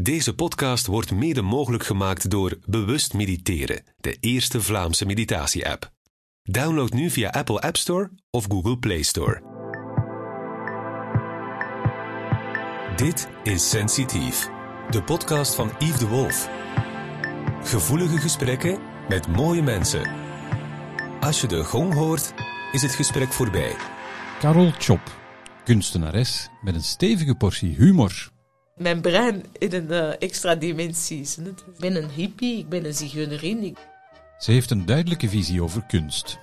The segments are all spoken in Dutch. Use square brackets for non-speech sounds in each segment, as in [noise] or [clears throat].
Deze podcast wordt mede mogelijk gemaakt door Bewust Mediteren, de eerste Vlaamse meditatie-app. Download nu via Apple App Store of Google Play Store. Dit is Sensitief, de podcast van Yves de Wolf. Gevoelige gesprekken met mooie mensen. Als je de gong hoort, is het gesprek voorbij. Carol Chop, kunstenares met een stevige portie humor. Mijn brein in een eh, extra dimensie. Ik ben een hippie, ik ben een zigeunerin. Ze heeft een duidelijke visie over kunst.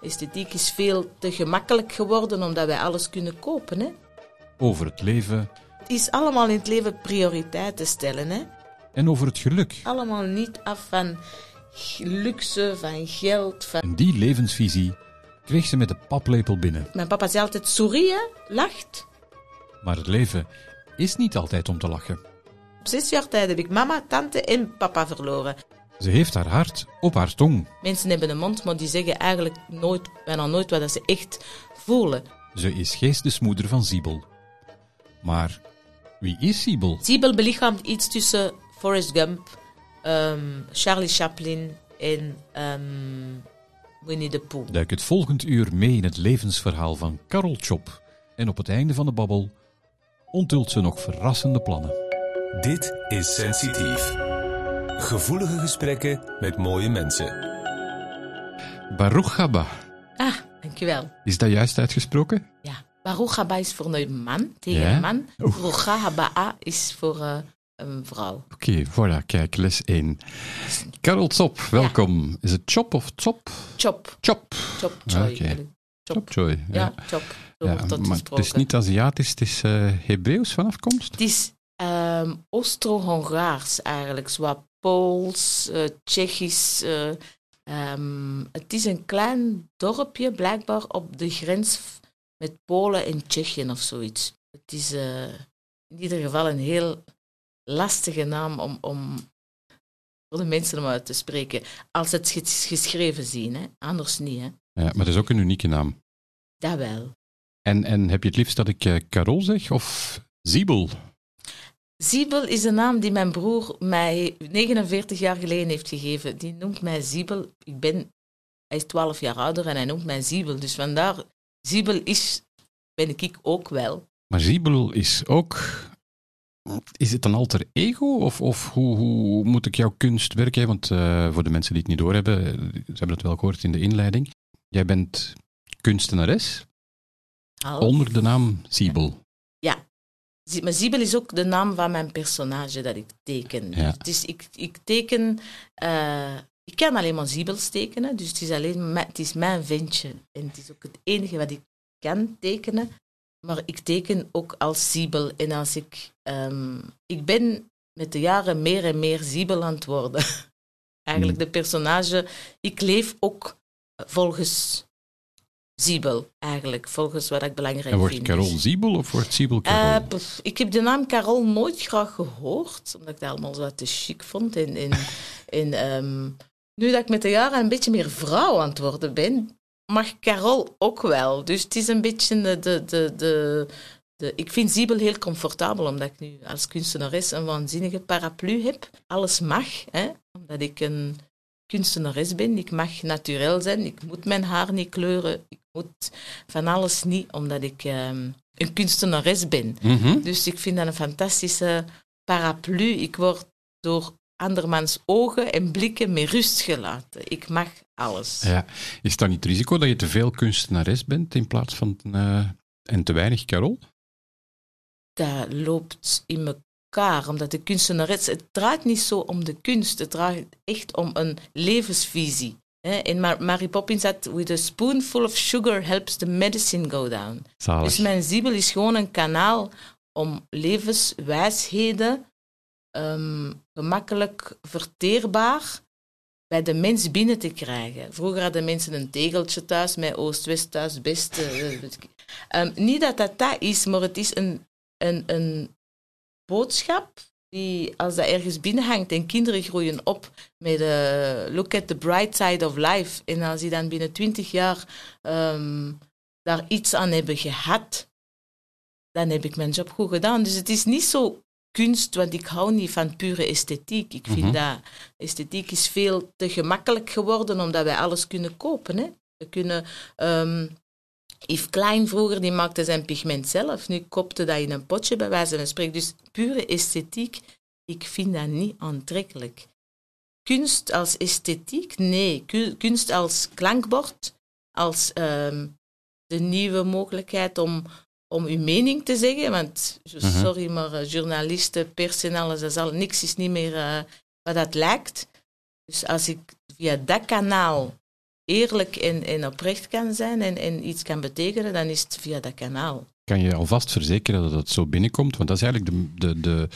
Esthetiek is veel te gemakkelijk geworden omdat wij alles kunnen kopen. Hè? Over het leven Het is allemaal in het leven prioriteiten stellen. Hè? en over het geluk. Allemaal niet af van luxe, van geld. Van... En die levensvisie kreeg ze met de paplepel binnen. Mijn papa zei altijd, souris, hè? lacht. Maar het leven is niet altijd om te lachen. Op zes jaar tijd heb ik mama, tante en papa verloren. Ze heeft haar hart op haar tong. Mensen hebben een mond, maar die zeggen eigenlijk nooit, bijna nooit wat ze echt voelen. Ze is geestesmoeder van Siebel. Maar wie is Siebel? Siebel belichaamt iets tussen Forrest Gump, ehm, Charlie Chaplin en ehm, Winnie the Pooh. Duik het volgend uur mee in het levensverhaal van Carol Chop. En op het einde van de babbel onthult ze nog verrassende plannen. Dit is Sensitief. Gevoelige gesprekken met mooie mensen. Baruch Haba. Ah, dankjewel. Is dat juist uitgesproken? Ja, Baruch haba is voor een man, tegen Ja? een man. Baruch haba is voor eh, een vrouw. Oké, voilà, kijk, les 1. Carol Chop, welkom. Is het Chop of Chop? Chop, Chop. chop. Oké. Chop. Chopjoy. Ja, chop. Ja, maar het is niet Aziatisch, het is eh Hebreeuws van afkomst. Het is ehm Oost-Hongaars eigenlijk, zowat Pools, eh, Tsjechisch. eh, ehm, het is een klein dorpje, blijkbaar op de grens met Polen en Tsjechië of zoiets. Het is in ieder geval een heel lastige naam om, om voor de mensen om uit te spreken. Als ze het ges- geschreven zien, hè. anders niet. Hè. Ja, maar het is ook een unieke naam. Dat wel. En, en heb je het liefst dat ik eh, Carol zeg of Siebel? Siebel is een naam die mijn broer mij 49 jaar geleden heeft gegeven. Die noemt mij Siebel. Ik ben, hij is 12 jaar ouder en hij noemt mij Siebel. Dus vandaar, Siebel is, ben ik ook wel. Maar Siebel is ook... Is het een alter ego? Of, of hoe, hoe moet ik jouw kunst werken? Want eh, voor de mensen die het niet doorhebben, eh, ze hebben het wel gehoord in de inleiding. Jij bent kunstenares Half. onder de naam Siebel. Zie- Maar Siebel is ook de naam van mijn personage dat ik teken. Ja. Dus het is, ik, ik teken... eh, ik kan alleen maar Siebels tekenen, dus het is, alleen mijn, het is mijn ventje. En het is ook het enige wat ik kan tekenen. Maar ik teken ook als Siebel. En als ik... ehm, ik ben met de jaren meer en meer Siebel aan het worden. [laughs] Eigenlijk Hmm. de personage... Ik leef ook volgens Siebel, eigenlijk. Volgens wat ik belangrijk En wordt vind. Carol Siebel of wordt Siebel Carol? Eh, pff, ik heb de naam Carol nooit graag gehoord, omdat ik dat allemaal zo te chic vond. En, en, en, ehm, nu dat ik met de jaren een beetje meer vrouw aan het worden ben, mag Carol ook wel. Dus het is een beetje de... de, de, de, de ik vind Siebel heel comfortabel, omdat ik nu als kunstenares een waanzinnige paraplu heb. Alles mag, hè, omdat ik een kunstenares ben. Ik mag naturel zijn, ik moet mijn haar niet kleuren, ik moet van alles niet, omdat ik ehm, een kunstenares ben. Mhm. Dus ik vind dat een fantastische paraplu. Ik word door andermans ogen en blikken met rust gelaten. Ik mag alles. Ja. Is dat niet het risico dat je te veel kunstenares bent in plaats van eh, en te weinig Carol? Dat loopt in elkaar, omdat de kunstenares... Het draait niet zo om de kunst, het draait echt om een levensvisie. Mar- Mary Poppins had... With a spoonful of sugar helps the medicine go down. Zalig. Dus mijn Siebel is gewoon een kanaal om levenswijsheden ehm, gemakkelijk verteerbaar bij de mens binnen te krijgen. Vroeger hadden mensen een tegeltje thuis met Oost, West, thuis, Best. eh, weet ik. Ehm, niet dat dat dat is, maar het is een, een, een boodschap die, als dat ergens binnenhangt en kinderen groeien op met eh, look at the bright side of life. En als die dan binnen twintig jaar ehm, daar iets aan hebben gehad, dan heb ik mijn job goed gedaan. Dus het is niet zo kunst, want ik hou niet van pure esthetiek. Ik vind Mhm. dat esthetiek is veel te gemakkelijk geworden, omdat wij alles kunnen kopen. Hè? We kunnen... ehm Yves Klein vroeger, die maakte zijn pigment zelf. Nu kopte dat in een potje, bij wijze van spreken. Dus pure esthetiek, ik vind dat niet aantrekkelijk. Kunst als esthetiek? Nee. Ku- Kunst als klankbord, als ehm, de nieuwe mogelijkheid om, om uw mening te zeggen. Want, Mhm. sorry, maar eh, journalisten, pers en alles, dat is al, niks is niet meer eh, wat dat lijkt. Dus als ik via dat kanaal eerlijk en, en oprecht kan zijn en, en iets kan betekenen, dan is het via dat kanaal. Kan je alvast verzekeren dat het zo binnenkomt? Want dat is eigenlijk de, de, de,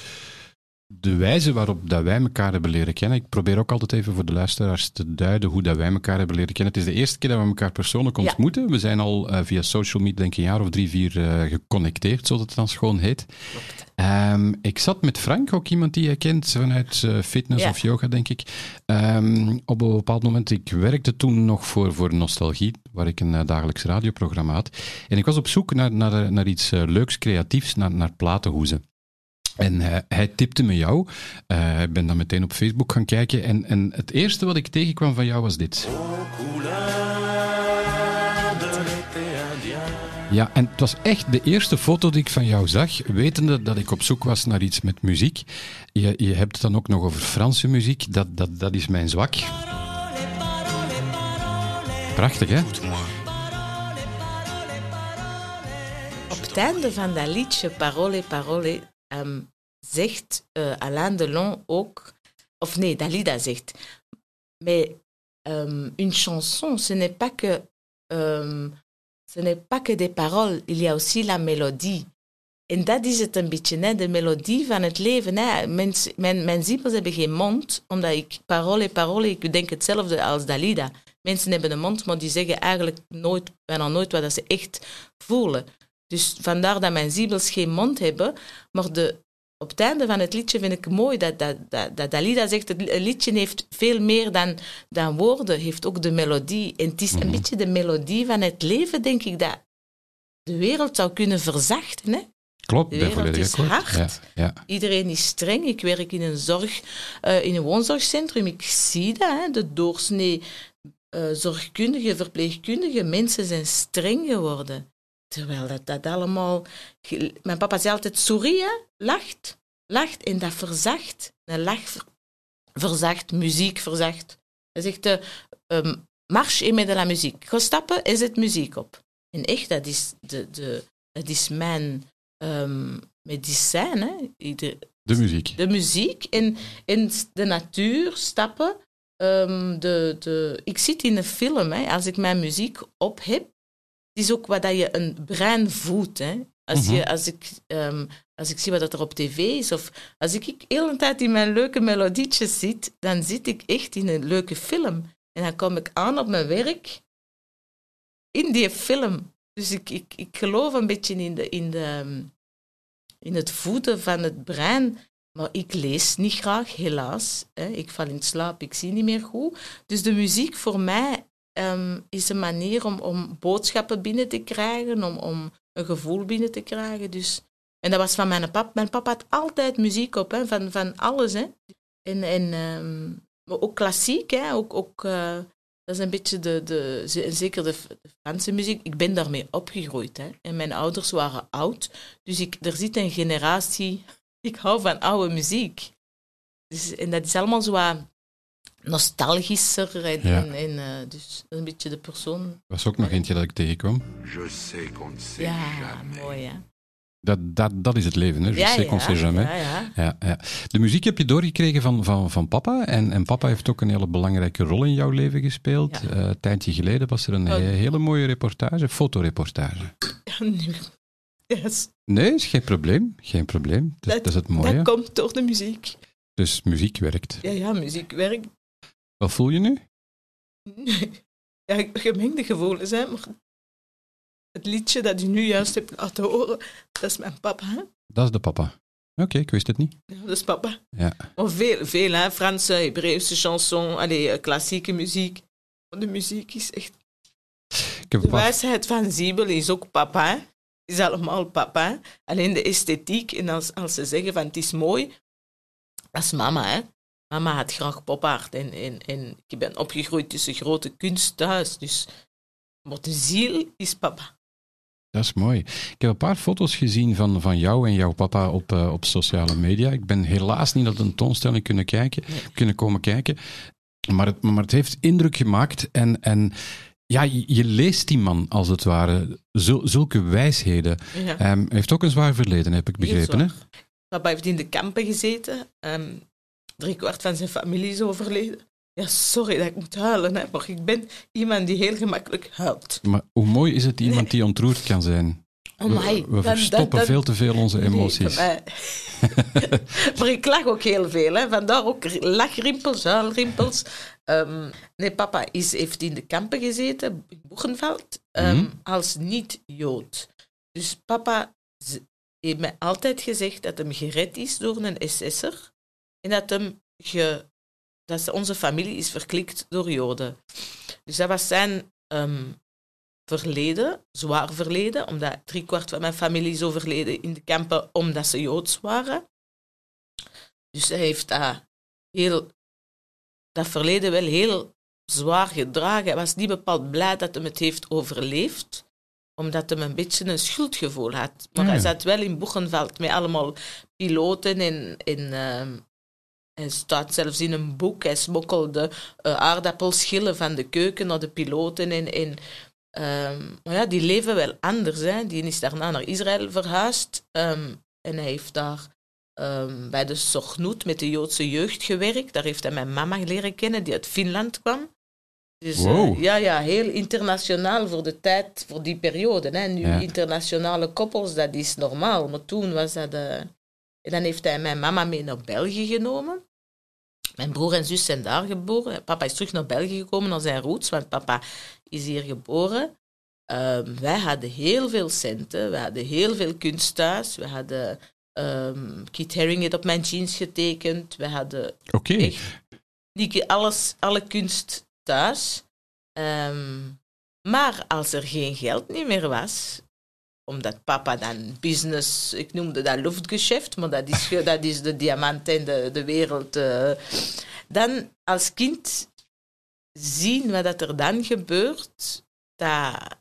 de wijze waarop dat wij elkaar hebben leren kennen. Ik probeer ook altijd even voor de luisteraars te duiden hoe dat wij elkaar hebben leren kennen. Het is de eerste keer dat we elkaar persoonlijk Ja. ontmoeten. We zijn al eh, via social media, denk ik, een jaar of drie, vier eh, geconnecteerd, zoals het dan schoon heet. Ehm, ik zat met Frank, ook iemand die je kent vanuit eh, fitness Ja. of yoga, denk ik. Ehm, op een bepaald moment, ik werkte toen nog voor, voor Nostalgie, waar ik een dagelijks radioprogramma had. En ik was op zoek naar, naar, naar iets leuks, creatiefs, naar, naar platenhoezen. En eh, hij tipte me jou. Eh, ik ben dan meteen op Facebook gaan kijken. En, en het eerste wat ik tegenkwam van jou was dit. Ja, en het was echt de eerste foto die ik van jou zag, wetende dat ik op zoek was naar iets met muziek. Je, je hebt het dan ook nog over Franse muziek, dat, dat, dat is mijn zwak. Prachtig, hè? Op het einde van dat liedje, Parole, Parole, ehm, zegt eh, Alain Delon ook, of nee, Dalida zegt, mais euh, une chanson, ce n'est pas que, euh, ce n'est pas que des paroles, il y a aussi la mélodie. En dat is het een beetje, hè, de melodie van het leven. Hè. Mijn, mijn hebben geen mond, omdat ik parole, parole, ik denk hetzelfde als Dalida. Mensen hebben een mond, maar die zeggen eigenlijk nooit, bijna nooit wat ze echt voelen. Dus vandaar dat mijn ziebels geen mond hebben. Maar de, op het einde van het liedje vind ik mooi dat, dat, dat, dat Dalida zegt, het liedje heeft veel meer dan, dan woorden, heeft ook de melodie. En het is een Mhm. beetje de melodie van het leven, denk ik, dat de wereld zou kunnen verzachten. Hè? Klopt, De wereld is akkoord. hard. Ja, ja. Iedereen is streng. Ik werk in een, zorg, eh, in een woonzorgcentrum. Ik zie dat. Hè. De doorsnee eh, zorgkundige, verpleegkundige mensen zijn streng geworden. Terwijl dat, dat allemaal... Mijn papa zei altijd, souris, hè. lacht. Lacht en dat verzacht. Een lach ver- verzacht, muziek verzacht. Hij zegt, eh ehm, marche et met de la muziek. Ga stappen en zet muziek op. En echt, dat is, de, de, dat is mijn ehm, medicijn. Hè. Ieder- De muziek. de muziek en, en de natuur, stappen. Ehm, de, de, ik zit in een film, hè. als ik mijn muziek op heb, het is ook wat dat je een brein voedt. Hè. Als, Mhm. je, als, ik, ehm, als ik zie wat er op tv is, of als ik de hele tijd in mijn leuke melodietjes zit, dan zit ik echt in een leuke film. En dan kom ik aan op mijn werk in die film. Dus ik, ik, ik geloof een beetje in, de, in, de, in het voeden van het brein. Maar ik lees niet graag, helaas. Hè. Ik val in slaap, ik zie niet meer goed. Dus de muziek voor mij ehm, is een manier om, om boodschappen binnen te krijgen, om, om een gevoel binnen te krijgen. Dus, en dat was van mijn pap. Mijn papa had altijd muziek op, van, van alles. Hè. En, en ehm, maar ook klassiek, hè, ook, ook, eh, dat is een beetje de, de, ze- zeker de, Franse muziek. Ik ben daarmee opgegroeid. Hè. En mijn ouders waren oud. Dus ik, er zit een generatie... [laughs] Ik hou van oude muziek. Dus, en dat is allemaal zo nostalgischer. En, Ja. en, en, eh, dus een beetje de persoon. was ook nog eentje dat ik tegenkwam. Je sais qu'on ne sait Ja, jamais. mooi hè. Dat, dat, dat is het leven, hè. Je ja, sais qu'on sait jamais. Ja, ja. Ja, ja. De muziek heb je doorgekregen van, van, van papa. En, en papa heeft ook een hele belangrijke rol in jouw leven gespeeld. Ja. Eh, een tijdje geleden was er een Oh. he- hele mooie reportage, fotoreportage. Ja, nu. Yes, Nee, is geen probleem. Geen probleem. Dat, dat is het mooie. dat komt door de muziek. Dus muziek werkt. Ja, ja, muziek werkt. Wat voel je nu? [laughs] Ja, gemengde gevoelens, hè. Maar het liedje dat u nu juist hebt laten horen, dat is mijn papa, hè. Dat is de papa. Oké, ik wist het niet. Ja, dat is papa. Ja. Maar veel, veel, hè. Franse, Hebreeuwse chanson, allee, eh, klassieke muziek. De muziek is echt... Ik heb De wijsheid van Ziebel is ook papa, hè. is allemaal papa. Alleen de esthetiek, en als, als ze zeggen van het is mooi, dat is mama. Hè. Mama had graag popart en, en, en ik ben opgegroeid tussen grote kunst thuis. Dus, maar de ziel is papa. Dat is mooi. Ik heb een paar foto's gezien van, van jou en jouw papa op, eh, op sociale media. Ik ben helaas niet naar de tentoonstelling kunnen, kijken, kunnen komen kijken. Maar het, maar het heeft indruk gemaakt. En, en ja, je, je leest die man als het ware. Zul- zulke wijsheden. Ja. Ehm, hij heeft ook een zwaar verleden, heb ik begrepen. Hè? Papa heeft in de kampen gezeten. Ehm drie kwart van zijn familie is overleden. Ja, sorry dat ik moet huilen, hè, maar ik ben iemand die heel gemakkelijk huilt. Maar hoe mooi is het iemand die ontroerd kan zijn? Oh my, we we dan- verstoppen dan- dan- veel te veel onze Nee, emoties. mij. [laughs] maar ik lach ook heel veel, hè. vandaar ook lachrimpels, huilrimpels. Ehm, nee, papa is, heeft in de kampen gezeten, in Boegenveld, ehm, Mhm. als niet-Jood. Dus papa heeft mij altijd gezegd dat hem gered is door een SS'er en dat, hem ge, dat ze- onze familie is verklikt door Joden. Dus dat was zijn ehm, verleden, zwaar verleden, omdat driekwart van mijn familie is overleden in de kampen omdat ze Joods waren. Dus hij heeft dat, heel, dat verleden wel heel zwaar gedragen. Hij was niet bepaald blij dat hij het heeft overleefd, omdat hij een beetje een schuldgevoel had. Maar Ja. hij zat wel in Boegenveld met allemaal piloten en... en ehm, hij staat zelfs in een boek. Hij smokkelde eh, aardappelschillen van de keuken naar de piloten. En, en, ehm, maar ja, die leven wel anders. Hè. Die is daarna naar Israël verhuisd. ehm, en hij heeft daar ehm, bij de Sochnoet met de Joodse jeugd gewerkt. Daar heeft hij mijn mama leren kennen, die uit Finland kwam. Dus eh, Wow. ja, ja, heel internationaal voor de tijd, voor die periode. Hè. Nu, Ja. internationale koppels, dat is normaal. Maar toen was dat... eh, En dan heeft hij mijn mama mee naar België genomen. Mijn broer en zus zijn daar geboren. Papa is terug naar België gekomen naar zijn roots, want papa is hier geboren. Ehm, wij hadden heel veel centen, we hadden heel veel kunst thuis. We hadden Keith Haring heeft op mijn jeans getekend. We hadden Oké. niet alles, alle kunst thuis. Ehm, maar als er geen geld niet meer was, omdat papa dan business, ik noemde dat luchtgeschäft, maar dat is, [laughs] dat is de diamant en de, de wereld. eh, dan als kind zien wat dat er dan gebeurt, dat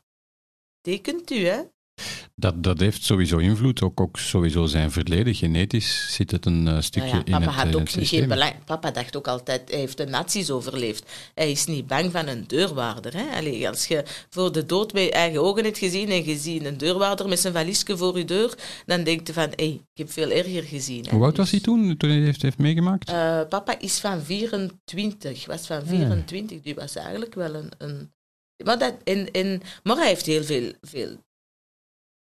tekent u, hè? Dat, dat heeft sowieso invloed, ook, ook sowieso zijn verleden. Genetisch zit het een eh, stukje Nou ja, in papa het, had eh, ook het niet geen belang. Papa dacht ook altijd, hij heeft de nazi's overleefd. Hij is niet bang van een deurwaarder. Hè? Allee, als je voor de dood met je eigen ogen hebt gezien en je ziet een deurwaarder met zijn valiesje voor je deur, dan denk je van, hé, ik heb veel erger gezien. hè. Hoe oud was hij toen, toen hij het heeft, heeft meegemaakt? eh, papa is van 24, was van 24. Die was eigenlijk wel een... een maar, dat, en, en, maar hij heeft heel veel, veel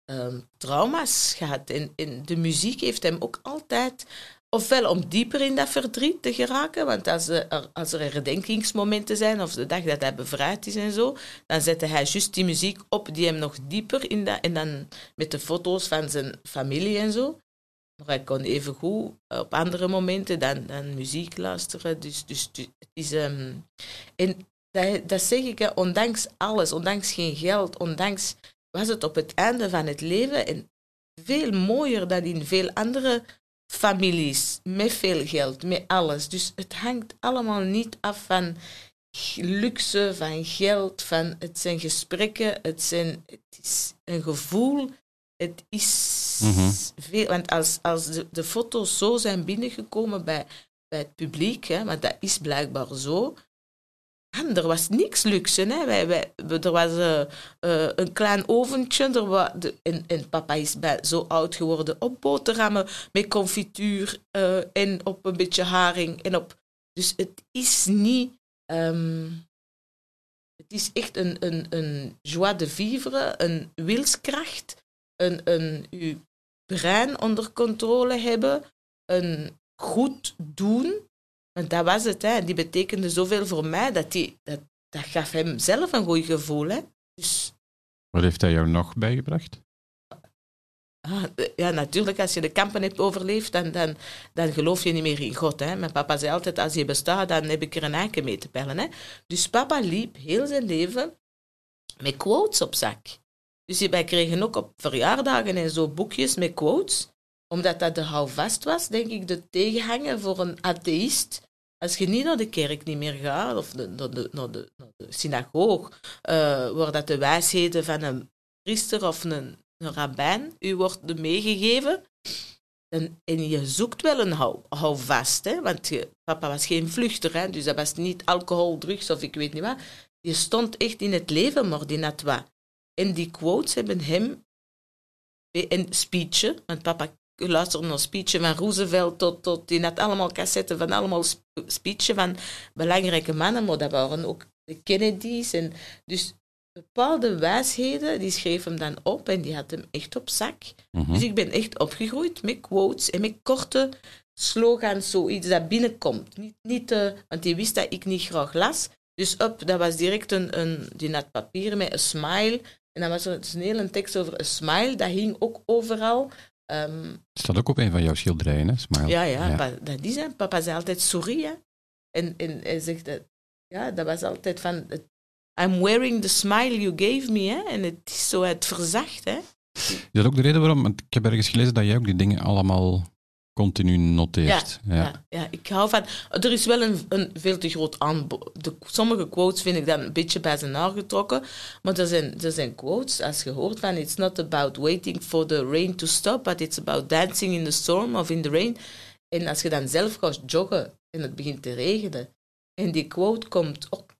ehm, trauma's gehad. En, en de muziek heeft hem ook altijd... Ofwel om dieper in dat verdriet te geraken, want als er, als er herdenkingsmomenten zijn, of de dag dat hij bevrijd is en zo, dan zette hij juist die muziek op die hem nog dieper in dat... En dan met de foto's van zijn familie en zo. Maar hij kon even goed op andere momenten dan, dan muziek luisteren. Dus, dus, het is... ehm, en dat, dat zeg ik, ondanks alles, ondanks geen geld, ondanks... was het op het einde van het leven en veel mooier dan in veel andere families, met veel geld, met alles. Dus het hangt allemaal niet af van luxe, van geld, van het zijn gesprekken, het, zijn, het is een gevoel, het is Mhm. veel. Want als, als de, de foto's zo zijn binnengekomen bij, bij het publiek, hè, want dat is blijkbaar zo, en er was niks luxe. Hè. Wij, wij, er was eh, eh, een klein oventje. Er wa, de, en papa is bij, zo oud geworden op boterhammen met confituur eh, en op een beetje haring. En op, dus het is niet... ehm, het is echt een, een, een joie de vivre, een wilskracht, een, een uw brein onder controle hebben, een goed doen. Want dat was het, hè. die betekende zoveel voor mij, dat, die, dat, dat gaf hem zelf een goed gevoel. Hè. Dus Wat heeft hij jou nog bijgebracht? ah, ja, natuurlijk, als je de kampen hebt overleefd, dan, dan, dan geloof je niet meer in God. Hè. Mijn papa zei altijd, als je bestaat, dan heb ik er een eiken mee te pellen. Hè. Dus papa liep heel zijn leven met quotes op zak. Dus wij kregen ook op verjaardagen en zo boekjes met quotes, omdat dat de houvast was, denk ik, de tegenhanger voor een atheïst. Als je niet naar de kerk niet meer gaat, of de, naar, de, naar, de, naar de synagoog, uh, waar dat de wijsheden van een priester of een, een rabbijn u wordt meegegeven, en, en, je zoekt wel een hou, houvast, hè? want je, papa was geen vluchter, hè? dus dat was niet alcohol, drugs of ik weet niet wat. Je stond echt in het leven, Mordinat En die quotes hebben hem een speechen, want papa luisterde naar speechen van Roosevelt tot, tot die had allemaal cassetten van allemaal speechen van belangrijke mannen, maar dat waren ook de Kennedys. En dus bepaalde wijsheden, die schreef hem dan op en die had hem echt op zak. Mhm. Dus ik ben echt opgegroeid met quotes en met korte slogans, zoiets dat binnenkomt. Niet, niet, uh, want die wist dat ik niet graag las. Dus op, dat was direct een, een die had papier met een smile. En dan was er een hele tekst over een smile, dat hing ook overal. Um, staat ook op een van jouw schilderijen, hè? Smile. Ja, ja, ja. Pa, is hè. Papa zei altijd sorry, hè. En, en hij zegt dat, ja, dat was altijd van, I'm wearing the smile you gave me, hè. En het is zo, het verzacht, hè. Is dat ook de reden waarom, ik heb ergens gelezen dat jij ook die dingen allemaal continu noteert. Ja, ja. ja, ik hou van... Er is wel een, een veel te groot aanbod. Sommige quotes vind ik dan een beetje bij zijn haar getrokken. Maar er zijn, er zijn quotes, als je hoort van... It's not about waiting for the rain to stop, but it's about dancing in the storm of in the rain. En als je dan zelf gaat joggen en het begint te regenen... en die quote komt op,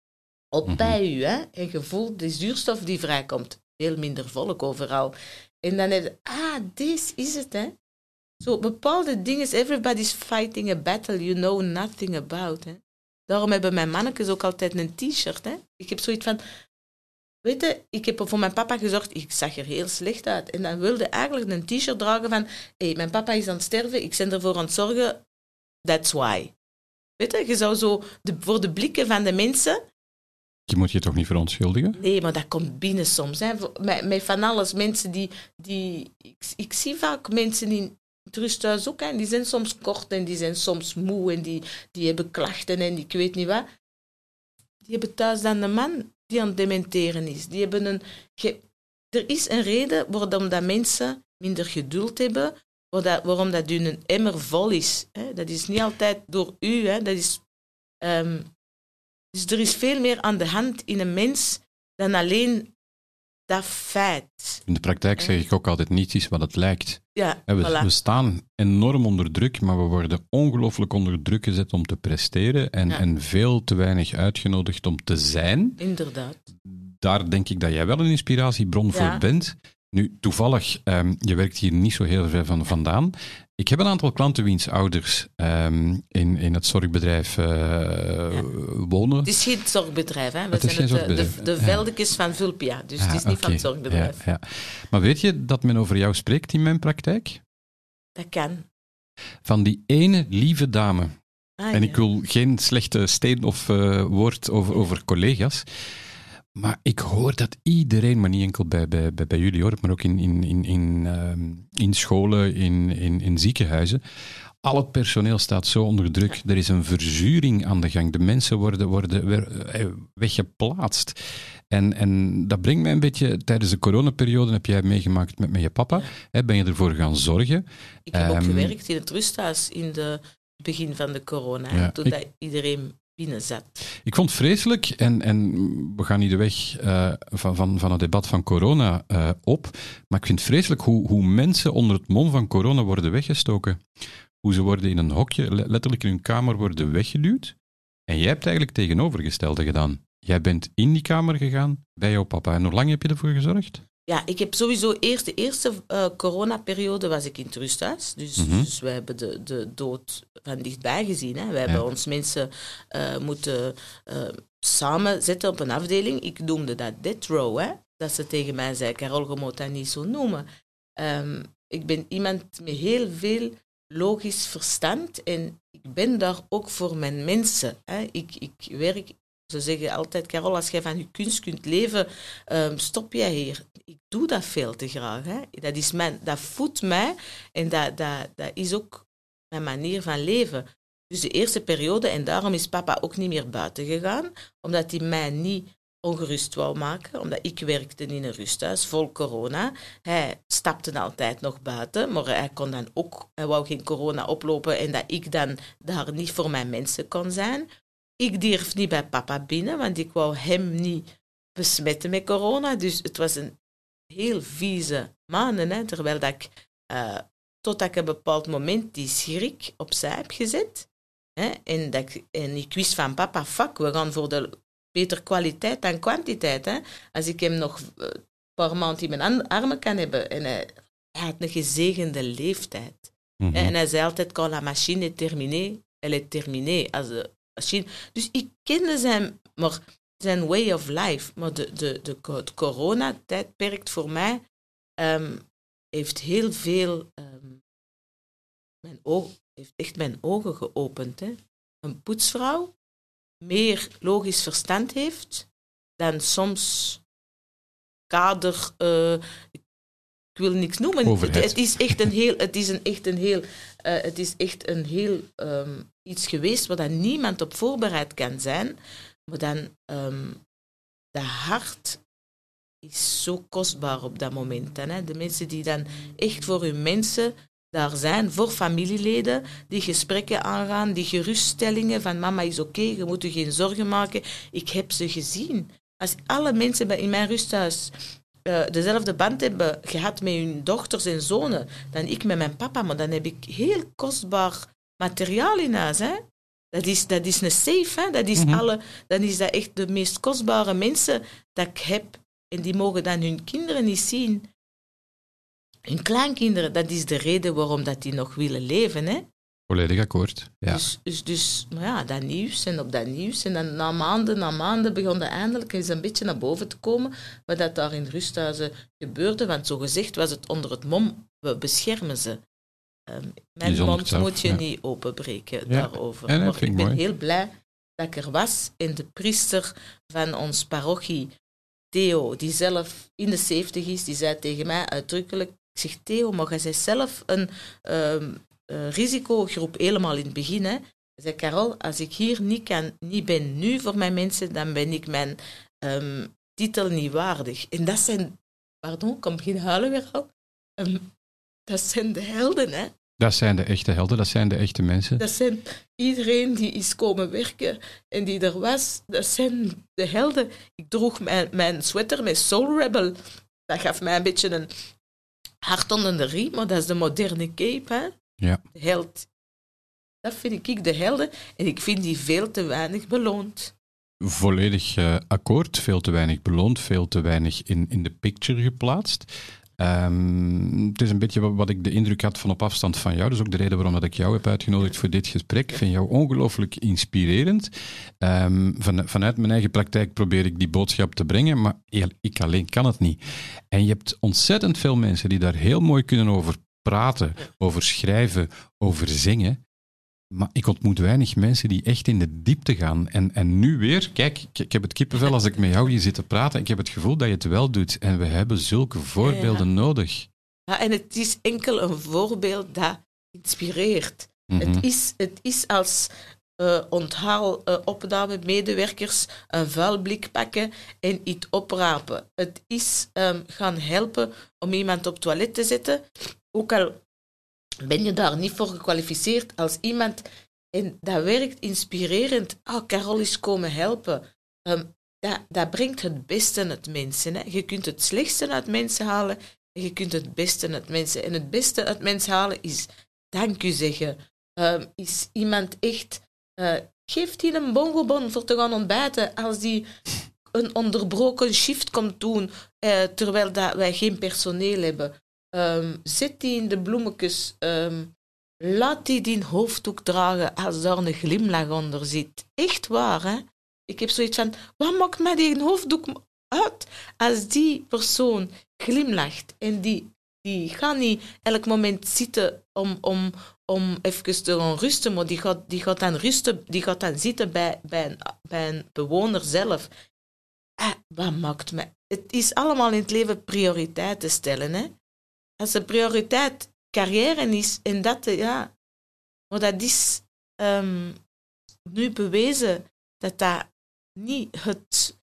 op Mhm. bij je, hè, en je voelt de zuurstof die vrijkomt. Veel minder volk overal. En dan heb je... Ah, dit is het, hè. Zo bepaalde dingen, everybody's fighting a battle you know nothing about. Hè. Daarom hebben mijn mannetjes ook altijd een t-shirt. Hè. Ik heb zoiets van, weet je, ik heb voor mijn papa gezorgd, ik zag er heel slecht uit. En dan wilde eigenlijk een t-shirt dragen van, hé, hey, mijn papa is aan het sterven, ik ben ervoor aan het zorgen, that's why. Weet je, je zou zo de, voor de blikken van de mensen... Je moet je toch niet verontschuldigen? Nee, maar dat komt binnen soms. Hè. Met, met van alles, mensen die... die ik, ik zie vaak mensen die het thuis ook, die zijn soms kort en die zijn soms moe en die, die hebben klachten en ik weet niet wat. Die hebben thuis dan een man die aan het dementeren is. Die hebben een, er is een reden waarom dat mensen minder geduld hebben, waarom dat hun emmer vol is. Dat is niet altijd door u. Dat is, um, dus er is veel meer aan de hand in een mens dan alleen dat feit. In de praktijk zeg ik ook altijd, niets is wat het lijkt. Ja, we, voilà. we, staan enorm onder druk, maar we worden ongelooflijk onder druk gezet om te presteren en, ja. en veel te weinig uitgenodigd om te zijn. Inderdaad. Daar denk ik dat jij wel een inspiratiebron ja. voor bent. Nu, toevallig, um, je werkt hier niet zo heel ver van vandaan. Ik heb een aantal klanten wiens ouders um, in, in het zorgbedrijf uh, ja. wonen. Het is geen zorgbedrijf, hè? We het is zijn geen het, zorgbedrijf. de, de van Vulpia, dus het is niet okay. van het zorgbedrijf. Ja, maar weet je dat men over jou spreekt in mijn praktijk? Dat kan. Van die ene lieve dame. Ah, en ik wil geen slechte steen of uh, woord over, over collega's. Maar ik hoor dat iedereen, maar niet enkel bij, bij, bij, bij jullie hoor, maar ook in, in, in, in, uh, in scholen, in, in, in ziekenhuizen. Al het personeel staat zo onder druk. Er is een verzuring aan de gang. De mensen worden, worden weggeplaatst. En, en dat brengt mij een beetje, tijdens de coronaperiode heb jij meegemaakt met, met je papa. Ja. Hè, ben je ervoor gaan zorgen? Ik heb um, ook gewerkt in het rusthuis in het begin van de corona, ja, toen ik, iedereen binnen zat. Ik vond vreselijk, en, en we gaan niet de weg uh, van, van, van het debat van corona uh, op, maar ik vind het vreselijk hoe, hoe mensen onder het mom van corona worden weggestoken. Hoe ze worden in een hokje, letterlijk in hun kamer worden weggeduwd. En jij hebt eigenlijk tegenovergestelde gedaan. Jij bent in die kamer gegaan bij jouw papa. En hoe lang heb je ervoor gezorgd? Ja, ik heb sowieso eerst de eerste uh, coronaperiode was ik in het rusthuis. Dus, Mhm. dus we hebben de, de dood van dichtbij gezien. Hè. We hebben ons mensen uh, moeten uh, samen zetten op een afdeling. Ik noemde dat death row. Hè. Dat ze tegen mij zei, Carol, je moet dat niet zo noemen. Um, ik ben iemand met heel veel logisch verstand en ik ben daar ook voor mijn mensen. Hè. Ik, ik werk, ze zeggen altijd, Carol, als jij van je kunst kunt leven, um, stop jij hier. Ik doe dat veel te graag. Hè. Dat, is mijn, dat voedt mij en dat, dat, dat is ook mijn manier van leven. Dus de eerste periode, en daarom is papa ook niet meer buiten gegaan, omdat hij mij niet ongerust wou maken, omdat ik werkte in een rusthuis vol corona. Hij stapte altijd nog buiten, maar hij kon dan ook, hij wou geen corona oplopen en dat ik dan daar niet voor mijn mensen kon zijn. Ik durf niet bij papa binnen, want ik wou hem niet besmetten met corona. Dus het was een heel vieze maanden, hè, terwijl dat ik, uh, totdat ik een bepaald moment die schrik opzij heb gezet. Hè, en, dat ik, en ik wist van papa, fuck, we gaan voor de beter kwaliteit dan kwantiteit. Hè. Als ik hem nog een paar maanden in mijn armen kan hebben. En hij, hij had een gezegende leeftijd. Mhm. En hij zei altijd, quand la machine est terminée, elle est terminée. Als de Dus ik kende zijn, maar zijn way of life. Maar de, de, de, het coronatijdperk voor mij um, heeft heel veel... Um, mijn ogen, heeft echt mijn ogen geopend. Hè. Een poetsvrouw meer logisch verstand heeft dan soms kader. Uh, ik wil niks noemen. Het, het, is echt een heel. Het is een, echt een heel. Uh, het is echt een heel um, iets geweest waar dan niemand op voorbereid kan zijn. Maar dan. Um, de hart is zo kostbaar op dat moment. Hè? De mensen die dan echt voor hun mensen daar zijn voor familieleden die gesprekken aangaan, die geruststellingen van mama is oké, je moet je geen zorgen maken. Ik heb ze gezien. Als alle mensen in mijn rusthuis uh, dezelfde band hebben gehad met hun dochters en zonen dan ik met mijn papa, maar dan heb ik heel kostbaar materiaal in huis. Hè? Dat is, dat is een safe, hè? Dat, is Mhm. alle, dan is dat echt de meest kostbare mensen dat ik heb. En die mogen dan hun kinderen niet zien. Hun kleinkinderen, dat is de reden waarom dat die nog willen leven. Hè? Volledig akkoord. Ja. Dus, dus, dus maar ja, dat nieuws en op dat nieuws. En dan na maanden, na maanden begon dat eindelijk eens een beetje naar boven te komen. Wat dat daar in rusthuizen gebeurde. Want zo gezegd was het onder het mom, we beschermen ze. Um, mijn mond zelf, moet je ja. niet openbreken Ja, daarover. en maar ik ik ben mooi. heel blij dat ik er was. En de priester van ons parochie, Theo, die zelf in de 70 is, die zei tegen mij uitdrukkelijk, ik zeg Theo, maar jij bent zelf een um, uh, risicogroep helemaal in het begin. Hè. Zei, Carol, als ik hier niet, kan, niet ben nu voor mijn mensen, dan ben ik mijn um, titel niet waardig. En dat zijn, pardon, ik kan beginnen huilen weer al. Um, dat zijn de helden, hè. Dat zijn de echte helden, dat zijn de echte mensen. Dat zijn iedereen die is komen werken en die er was. Dat zijn de helden. Ik droeg mijn, mijn sweater met Soul Rebel. Dat gaf mij een beetje een hart onder de riem, maar dat is de moderne cape, hè. Ja. De held. Dat vind ik de helden. En ik vind die veel te weinig beloond. Volledig uh, akkoord, veel te weinig beloond, veel te weinig in, in de picture geplaatst. Um, het is een beetje wat, wat, ik de indruk had van op afstand van jou. Dat is ook de reden waarom dat ik jou heb uitgenodigd voor dit gesprek. Ik vind jou ongelooflijk inspirerend. Um, van, vanuit mijn eigen praktijk probeer ik die boodschap te brengen, maar ik alleen kan het niet. En je hebt ontzettend veel mensen die daar heel mooi kunnen over praten, over schrijven, over zingen. Maar ik ontmoet weinig mensen die echt in de diepte gaan. En, en nu weer, kijk, ik, ik heb het kippenvel als ik met jou hier zit te praten. Ik heb het gevoel dat je het wel doet. En we hebben zulke voorbeelden ja. nodig. Ja, en het is enkel een voorbeeld dat inspireert. Mm -hmm. het, is, het is als uh, onthaal uh, opname medewerkers een vuilblik pakken en iets oprapen. Het is um, gaan helpen om iemand op toilet te zetten. Ook al ben je daar niet voor gekwalificeerd als iemand en dat werkt inspirerend. Oh, Carol is komen helpen. Um, dat, dat brengt het beste uit mensen. Hè. Je kunt het slechtste uit mensen halen en je kunt het beste uit mensen. En het beste uit mensen halen is dank u zeggen. Um, is iemand echt... Uh, geeft die een bongobon voor te gaan ontbijten als die een onderbroken shift komt doen uh, terwijl dat wij geen personeel hebben. Zet die in de bloemetjes. Um, laat die die hoofddoek dragen als daar een glimlach onder zit. Echt waar, hè? Ik heb zoiets van, wat maakt mij die hoofddoek uit als die persoon glimlacht en die, die gaat niet elk moment zitten om, om, om even te gaan rusten, maar die gaat, die gaat dan rusten, die gaat dan zitten bij, bij, een, bij een bewoner zelf. Ah, wat maakt mij... Het is allemaal in het leven prioriteiten stellen, hè? Als de prioriteit carrière is en dat, ja, maar dat is um, nu bewezen dat dat niet het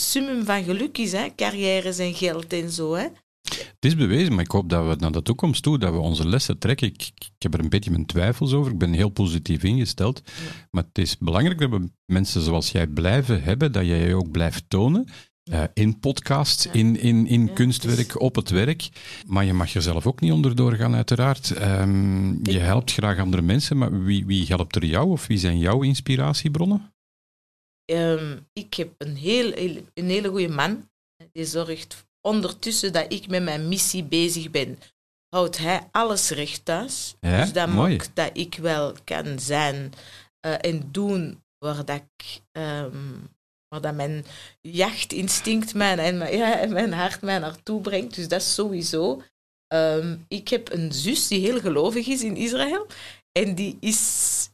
summum van geluk is, hè? carrières en geld en zo. Hè? Het is bewezen, maar ik hoop dat we naar de toekomst toe, dat we onze lessen trekken. Ik, ik heb er een beetje mijn twijfels over. Ik ben heel positief ingesteld. Maar het is belangrijk dat we mensen zoals jij blijven hebben, dat jij je ook blijft tonen. Uh, in podcasts, in, in, in Ja, kunstwerk, is- op het werk. Maar je mag er zelf ook niet onderdoor gaan, uiteraard. Ehm, je helpt graag andere mensen, maar wie, wie helpt er jou of wie zijn jouw inspiratiebronnen? Ehm, ik heb een, heel, een hele goede man. Die zorgt ondertussen dat ik met mijn missie bezig ben. Houdt hij alles recht thuis. Ja, dus dat mooi. maakt dat ik wel kan zijn eh, en doen waar dat ik... ehm, waar dat mijn jachtinstinct mij en mijn, ja, en mijn hart mij naartoe brengt. Dus dat is sowieso. Ehm, ik heb een zus die heel gelovig is in Israël. En die is,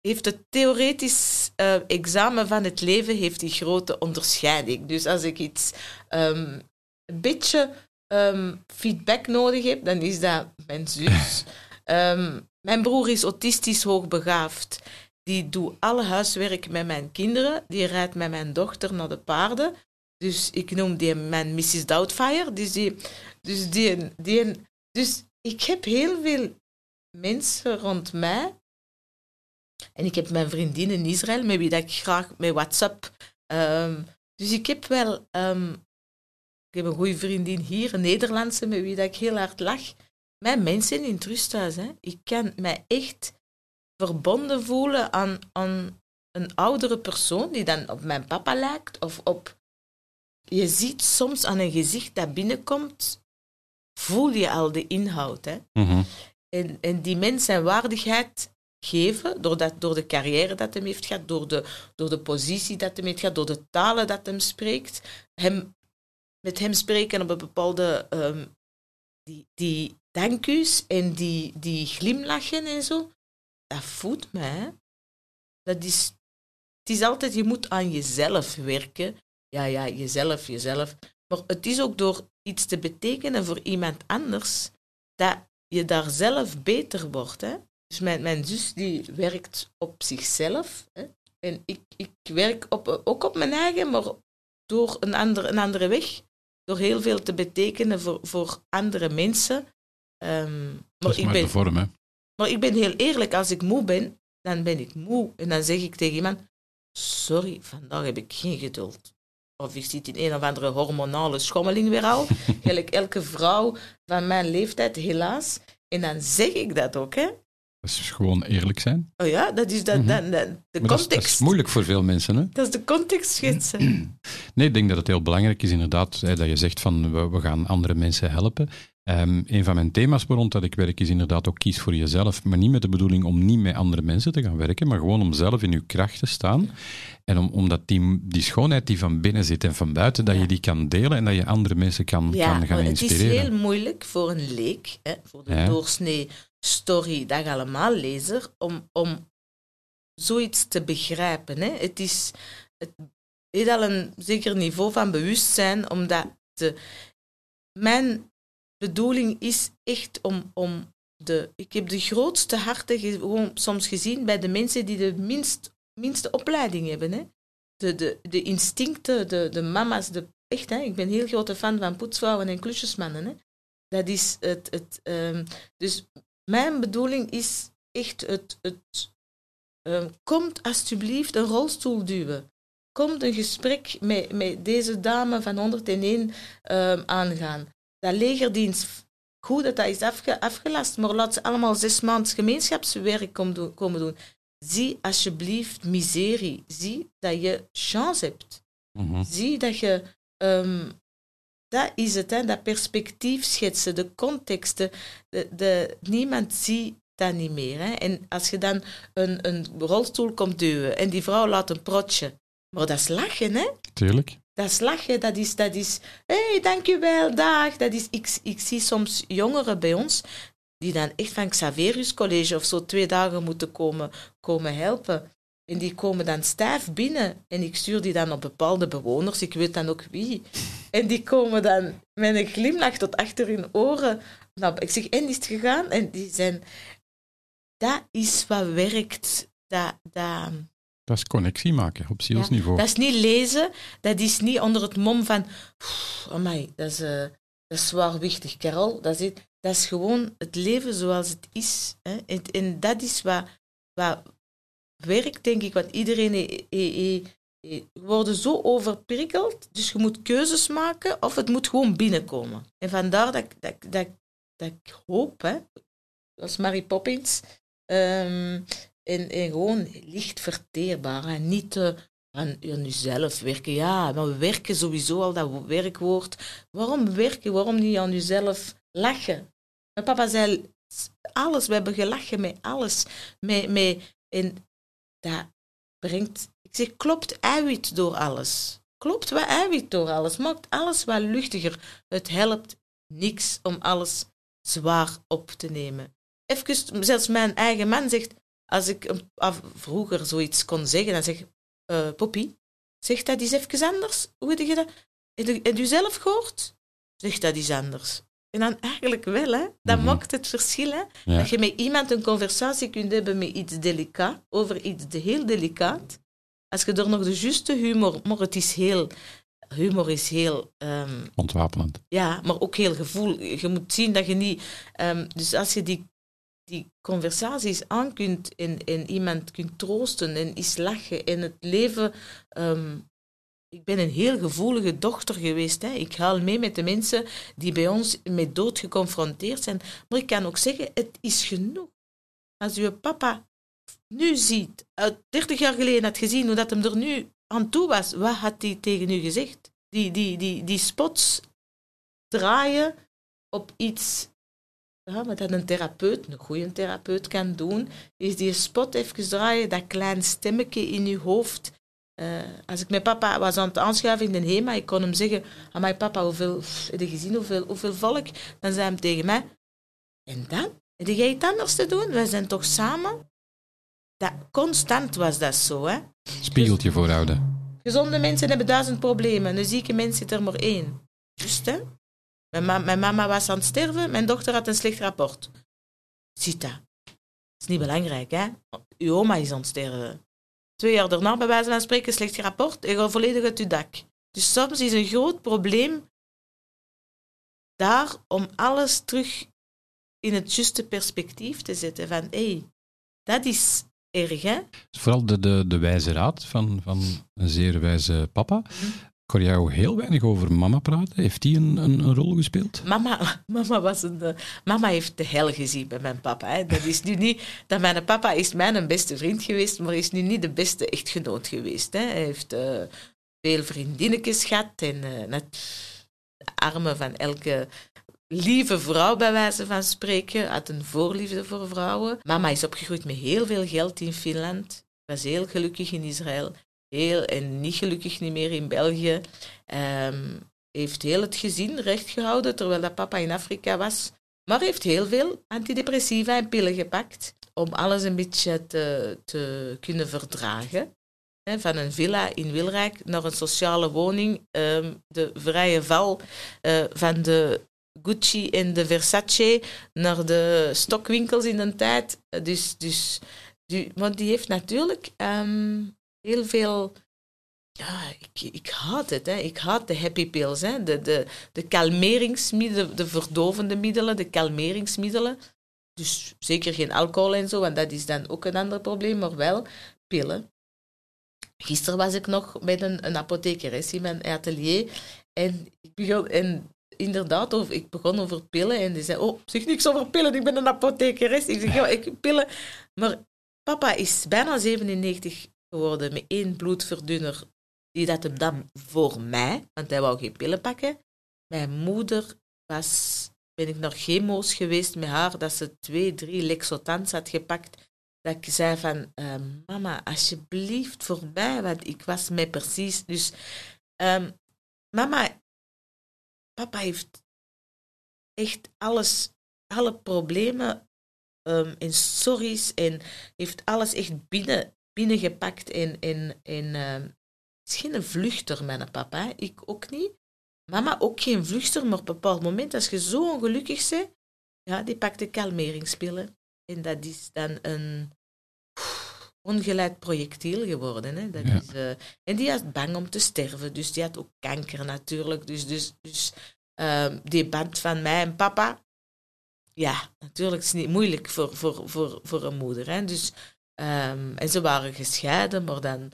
heeft het theoretisch eh, examen van het leven heeft die grote onderscheiding. Dus als ik iets ehm, een beetje ehm, feedback nodig heb, dan is dat mijn zus. [laughs] Mijn broer is autistisch hoogbegaafd. Die doet alle huiswerk met mijn kinderen. Die rijdt met mijn dochter naar de paarden. Dus ik noem die mijn Mrs. Doubtfire. Dus, die, dus, die, dus ik heb heel veel mensen rond mij. En ik heb mijn vriendin in Israël, met wie dat ik graag met WhatsApp. ehm, dus ik heb wel. ehm, ik heb een goede vriendin hier, een Nederlandse, met wie dat ik heel hard lach. Mijn mensen in het rusthuis. Hè. Ik kan mij echt verbonden voelen aan, aan een oudere persoon die dan op mijn papa lijkt. Of op... Je ziet soms aan een gezicht dat binnenkomt, voel je al de inhoud. Hè. Mhm. En, en die mens zijn waardigheid geven, door, dat, door de carrière dat hem heeft gehad, door de, door de positie dat hem heeft gehad, door de talen dat hem spreekt. Hem, met hem spreken op een bepaalde... ehm, die, die dankus en die, die glimlachen en zo, dat voedt mij. hè. Dat is, het is altijd, je moet aan jezelf werken. Ja, ja, jezelf, jezelf. Maar het is ook door iets te betekenen voor iemand anders, dat je daar zelf beter wordt. Hè? Dus mijn, mijn zus die werkt op zichzelf. Hè? En ik, ik werk op, ook op mijn eigen, maar door een, ander, een andere weg. Door heel veel te betekenen voor, voor andere mensen. Dat maar, is ik maar ben, de vorm, hè. Maar ik ben heel eerlijk, als ik moe ben, dan ben ik moe. En dan zeg ik tegen iemand, sorry, vandaag heb ik geen geduld. Of ik zit in een of andere hormonale schommeling weer al. [laughs] Gelijk elke vrouw van mijn leeftijd, helaas. En dan zeg ik dat ook, hè. Dat is gewoon eerlijk zijn. Oh ja, dat is dat, Mhm. dat- de Maar dat is, dat context. is moeilijk voor veel mensen, hè. Dat is de context schetsen. [clears throat] Nee, ik denk dat het heel belangrijk is inderdaad hè, dat je zegt van we, we gaan andere mensen helpen. Ehm, een van mijn thema's rond dat ik werk is inderdaad ook kies voor jezelf, maar niet met de bedoeling om niet met andere mensen te gaan werken, maar gewoon om zelf in je kracht te staan. En om, omdat die, die schoonheid die van binnen zit en van buiten, dat Ja. je die kan delen en dat je andere mensen kan, Ja, kan gaan maar het is inspireren. heel moeilijk voor een leek, hè, voor de doorsnee story, dag allemaal lezer, om, om zoiets te begrijpen. Hè. Het is het heeft al een zeker niveau van bewustzijn, omdat de, mijn bedoeling is echt om, om de... Ik heb de grootste harten ge- gewoon soms gezien bij de mensen die de minst, minste opleiding hebben. Hè. De, de, de instincten, de, de mama's, de Echt, hè? ik ben een heel grote fan van poetsvrouwen en klusjesmannen. Hè? Dat is het. het ehm, dus mijn bedoeling is echt het. het ehm, komt alsjeblieft een rolstoel duwen. Komt een gesprek met, met deze dame van 101 ehm, aangaan. Dat legerdienst, goed dat dat is afge, afgelast, maar laat ze allemaal zes maanden gemeenschapswerk komen doen, komen doen. Zie alsjeblieft miserie. Zie dat je chance hebt. Mhm. Zie dat je. ehm, dat is het, hè, dat perspectief schetsen, de contexten. De, de, niemand ziet dat niet meer. Hè. En als je dan een, een rolstoel komt duwen en die vrouw laat een protje. Maar dat is lachen, hè? Tuurlijk. Dat is lachen, dat is, dat is hé, hey, dankjewel, dag. Dat is, ik, ik zie soms jongeren bij ons die dan echt van Xaverius College of zo twee dagen moeten komen, komen helpen. En die komen dan stijf binnen en ik stuur die dan op bepaalde bewoners, ik weet dan ook wie. En die komen dan met een glimlach tot achter hun oren. Nou, ik zeg, en is het gegaan? En die zijn... Dat is wat werkt. Dat, dat, Dat is connectie maken op zielsniveau. Dat is niet lezen, dat is niet onder het mom van, my, dat is, uh, dat is zwaarwichtig, Carol. Dat is, dat is gewoon het leven zoals het is. Hè. En, dat is wat, wat werkt, denk ik, want iedereen e, worden zo overprikkeld, dus je moet keuzes maken of het moet gewoon binnenkomen. En vandaar dat, dat, dat, dat ik hoop, hè, als Mary Poppins, um, en, en gewoon licht verteerbaar en niet te aan, aan jezelf werken. Ja, maar we werken sowieso al dat werkwoord. Waarom werken? Waarom niet aan jezelf lachen? Mijn papa zei alles, we hebben gelachen met alles. Met, met, en dat brengt, ik zeg, klopt eiwit door alles. Klopt wat eiwit door alles. Maakt alles wat luchtiger. Het helpt niks om alles zwaar op te nemen. Even, zelfs mijn eigen man zegt, als ik vroeger zoiets kon zeggen, dan zeg ik, uh, Poppy, zeg dat eens even anders. Hoe heb je dat? Heb je zelf gehoord? Zeg dat eens anders. En dan eigenlijk wel, hè. Dat mhm. maakt het verschil, hè. Dat je met iemand een conversatie kunt hebben met iets delicaat, over iets heel delicaat. Als je er nog de juiste humor... Maar het is heel... Humor is heel... Um, Ontwapenend. Ja, maar ook heel gevoel. Je moet zien dat je niet... Um, dus als je die die conversaties aan kunt en, en iemand kunt troosten en is lachen en het leven. Um, ik ben een heel gevoelige dochter geweest. Hè. Ik haal mee met de mensen die bij ons met dood geconfronteerd zijn. Maar ik kan ook zeggen, het is genoeg. Als uw papa nu ziet, uit 30 jaar geleden had gezien hoe dat hem er nu aan toe was, wat had hij tegen u gezegd? Die, die, die, die spots draaien op iets ja, wat een therapeut, een goede therapeut kan doen, is die spot even draaien, dat klein stemmetje in je hoofd. Uh, als ik met papa was aan het aanschuiven in de HEMA, ik kon hem zeggen, aan mijn papa, hoeveel, heb je gezien hoeveel, hoeveel volk? Dan zei hij tegen mij, en dan? Heb jij iets anders te doen? Wij zijn toch samen? Dat, constant was dat zo, hè. Spiegeltje voorhouden. Gezonde mensen hebben duizend problemen, een zieke mens zit er maar één. Juist, hè? Mijn, mijn, mama was aan het sterven, mijn dochter had een slecht rapport. Ziet dat. Is niet belangrijk, hè? Uw oma is aan het sterven. Twee jaar daarna, bij wijze van spreken, slecht rapport en gaat volledig uit uw dak. Dus soms is een groot probleem daar om alles terug in het juiste perspectief te zetten. Van, hé, hey, dat is erg, hè? Vooral de, de, de wijze raad van, van een zeer wijze papa. Mhm. Ik jou heel weinig over mama praten. Heeft die een, een, een rol gespeeld? Mama, mama, was een, uh, mama heeft de hel gezien bij mijn papa. Hè. Dat is nu niet... Dat mijn papa is mijn beste vriend geweest, maar is nu niet de beste echtgenoot geweest. Hè. Hij heeft uh, veel vriendinnetjes gehad en uh, net de armen van elke lieve vrouw, bij wijze van spreken. Had een voorliefde voor vrouwen. Mama is opgegroeid met heel veel geld in Finland. Was heel gelukkig in Israël heel, en niet gelukkig niet meer in België. Um, heeft heel het gezin recht gehouden terwijl dat papa in Afrika was. Maar heeft heel veel antidepressiva en pillen gepakt om alles een beetje te, te kunnen verdragen. van een villa in Wilrijk naar een sociale woning. Ehm, de vrije val uh, van de Gucci en de Versace naar de stokwinkels in een tijd. Dus, dus, die, want die heeft natuurlijk um, heel veel. Ja, ik, ik haat het. Hè. Ik haat de happy pills. Hè. De, de, de kalmeringsmiddelen, de verdovende middelen, de kalmeringsmiddelen. Dus zeker geen alcohol en zo, want dat is dan ook een ander probleem, maar wel pillen. Gisteren was ik nog met een, een in mijn atelier en ik begon, en inderdaad, over, ik begon over pillen en die zei, oh, zeg niks over pillen, ik ben een apothekeres. Ik zeg, ja, ik pillen. Maar papa is bijna 97 geworden met één bloedverdunner, die dat hem dan voor mij, want hij wou geen pillen pakken. Mijn moeder was, ben ik nog chemo's geweest met haar, dat ze twee, drie Lexotans had gepakt. Dat ik zei van, uh, mama, alsjeblieft voor mij, want ik was mij precies. Dus, um, mama, papa heeft echt alles, alle problemen um, en sorry's en heeft alles echt binnen binnengepakt in, in, in uh, het is geen vluchter, mijn papa. Ik ook niet. Mama ook geen vluchter, maar op een bepaald moment, als je zo ongelukkig bent, ja, die pakt de kalmeringspillen. En dat is dan een... ongeleid projectiel geworden. Hè. Dat Ja. is, eh, en die was bang om te sterven, dus die had ook kanker natuurlijk. Dus, dus, dus ehm, die band van mij en papa, ja, natuurlijk is het niet moeilijk voor, voor, voor, voor een moeder. Hè. Dus, ehm, en ze waren gescheiden, maar dan...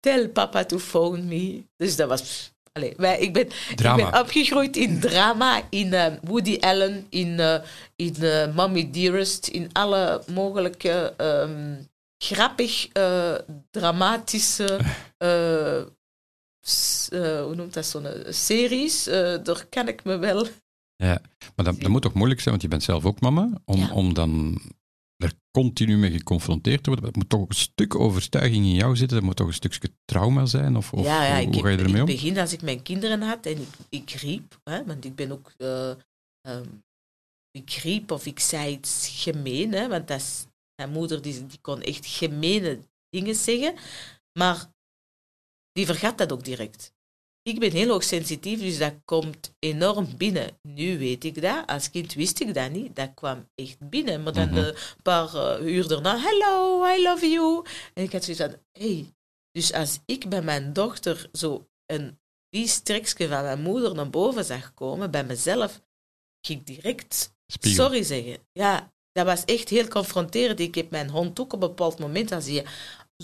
Tell papa to phone me. Dus dat was... Allee, wij, ik, ben, ik ben opgegroeid in [laughs] drama, in eh, Woody Allen, in, eh in eh, Mommy Dearest, in alle mogelijke ehm, grappig, eh, dramatische, [laughs] hoe noemt dat zo'n series. Daar kan ik me wel... Ja, maar dat, dat moet toch moeilijk zijn, want je bent zelf ook mama, om, Ja. om dan er continu mee geconfronteerd te worden. Het moet toch een stuk overtuiging in jou zitten, dat moet toch een stukje trauma zijn, of, of ja, ja, hoe, ga je ermee In om? het begin, als ik mijn kinderen had en ik, ik riep, hè, want ik ben ook... eh, ehm, ik riep of ik zei iets gemeen, hè, want dat is, mijn moeder die, die kon echt gemene dingen zeggen, maar die vergat dat ook direct. Ik ben heel hoogsensitief, dus dat komt enorm binnen. Nu weet ik dat. Als kind wist ik dat niet. Dat kwam echt binnen. Maar dan Mhm. een paar eh, uur daarna, hello, I love you. En ik had zoiets van, hey. Dus als ik bij mijn dochter zo een vies trekje van mijn moeder naar boven zag komen, bij mezelf, ging ik direct Spiegel. sorry zeggen. Ja, dat was echt heel confronterend. Ik heb mijn hond ook op een bepaald moment, als hij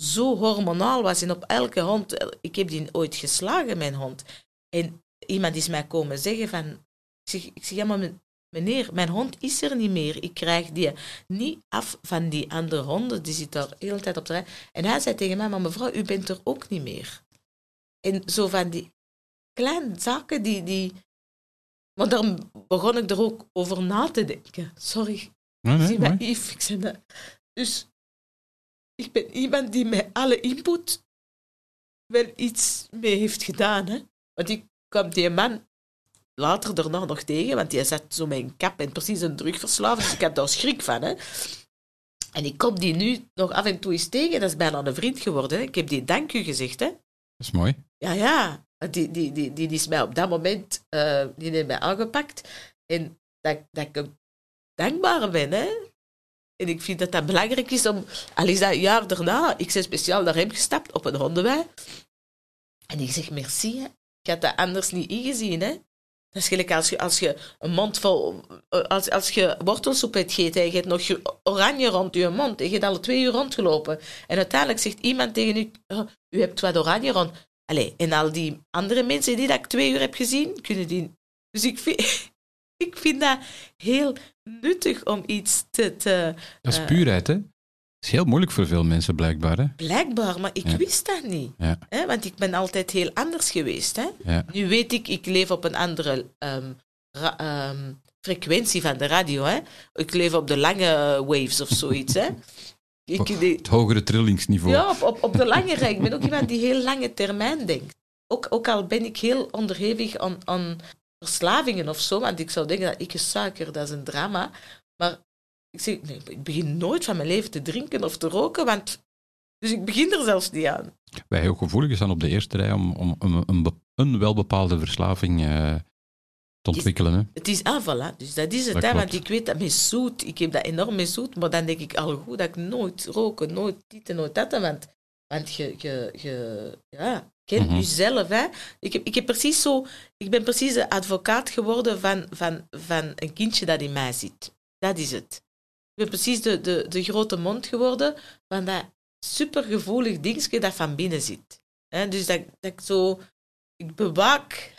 zo hormonaal was en op elke hond, ik heb die ooit geslagen, mijn hond. En iemand is mij komen zeggen van, ik zeg, ik zeg ja, maar men- meneer, mijn hond is er niet meer. Ik krijg die niet af van die andere honden, die zit daar de hele tijd op de rij. En hij zei tegen mij, maar mevrouw, u bent er ook niet meer. En zo van die kleine zaken die... die want dan begon ik er ook over na te denken. Sorry, Nee, nee, zie mooi. Yves, ik zei dat. Dus ik ben iemand die met alle input wel iets mee heeft gedaan. Hè? Want ik kwam die man later daarna nog tegen, want die zat zo met een kap en precies een drugverslaafd, dus ik had daar schrik van. Hè? En ik kom die nu nog af en toe eens tegen, dat is bijna een vriend geworden. Hè? Ik heb die dank u gezegd. Hè? Dat is mooi. Ja, ja. Die, die, die, die is mij op dat moment eh, die heeft mij aangepakt. En dat, dat ik dankbaar ben. Hè? En ik vind dat dat belangrijk is om... Al is dat een jaar daarna, ik ben speciaal naar hem gestapt op een hondenwei. En ik zeg merci. Hè. Ik had dat anders niet ingezien. Hè. Dat is gelijk als je, als je een mond vol... Als, als je wortelsoep hebt gegeten en je hebt nog je oranje rond je mond en je hebt alle twee uur rondgelopen. En uiteindelijk zegt iemand tegen u, oh, u hebt wat oranje rond. Allee, en al die andere mensen die dat ik twee uur heb gezien, kunnen die... Dus ik vind, ik vind dat heel nuttig om iets te... te Dat is Eh. puurheid, hè? Dat is heel moeilijk voor veel mensen, blijkbaar. Hè? blijkbaar, maar ik Ja. wist dat niet. Ja. Hè? Want ik ben altijd heel anders geweest. Hè? Ja. Nu weet ik, ik leef op een andere ehm, ehm, frequentie van de radio. Hè? Ik leef op de lange waves of zoiets. Hè? [laughs] Ik, Het hogere trillingsniveau. ja, op, op, op de lange rij. Ik ben ook iemand die heel lange termijn denkt. Ook, ook al ben ik heel onderhevig aan, aan verslavingen of zo, want ik zou denken dat ik een suiker, dat is een drama. Maar ik zeg, nee, ik begin nooit van mijn leven te drinken of te roken, want... Dus ik begin er zelfs niet aan. Wij heel gevoelig zijn op de eerste rij om, om een, een, be- een welbepaalde verslaving eh, te ontwikkelen. Hè? Het is aanval, hè. dus dat is het. Dat hè, want ik weet dat met zoet, ik heb dat enorm met zoet, maar dan denk ik al goed dat ik nooit roken, nooit dit en nooit dat. Want, want je, je, je ja, kent Mhm. jezelf. Hè. Ik, heb, ik, heb precies zo, ik ben precies de advocaat geworden van, van, van een kindje dat in mij zit. Dat is het. Ik ben precies de, de, de grote mond geworden van dat supergevoelig dingetje dat van binnen zit. Hè, dus dat, dat ik zo... Ik bewaak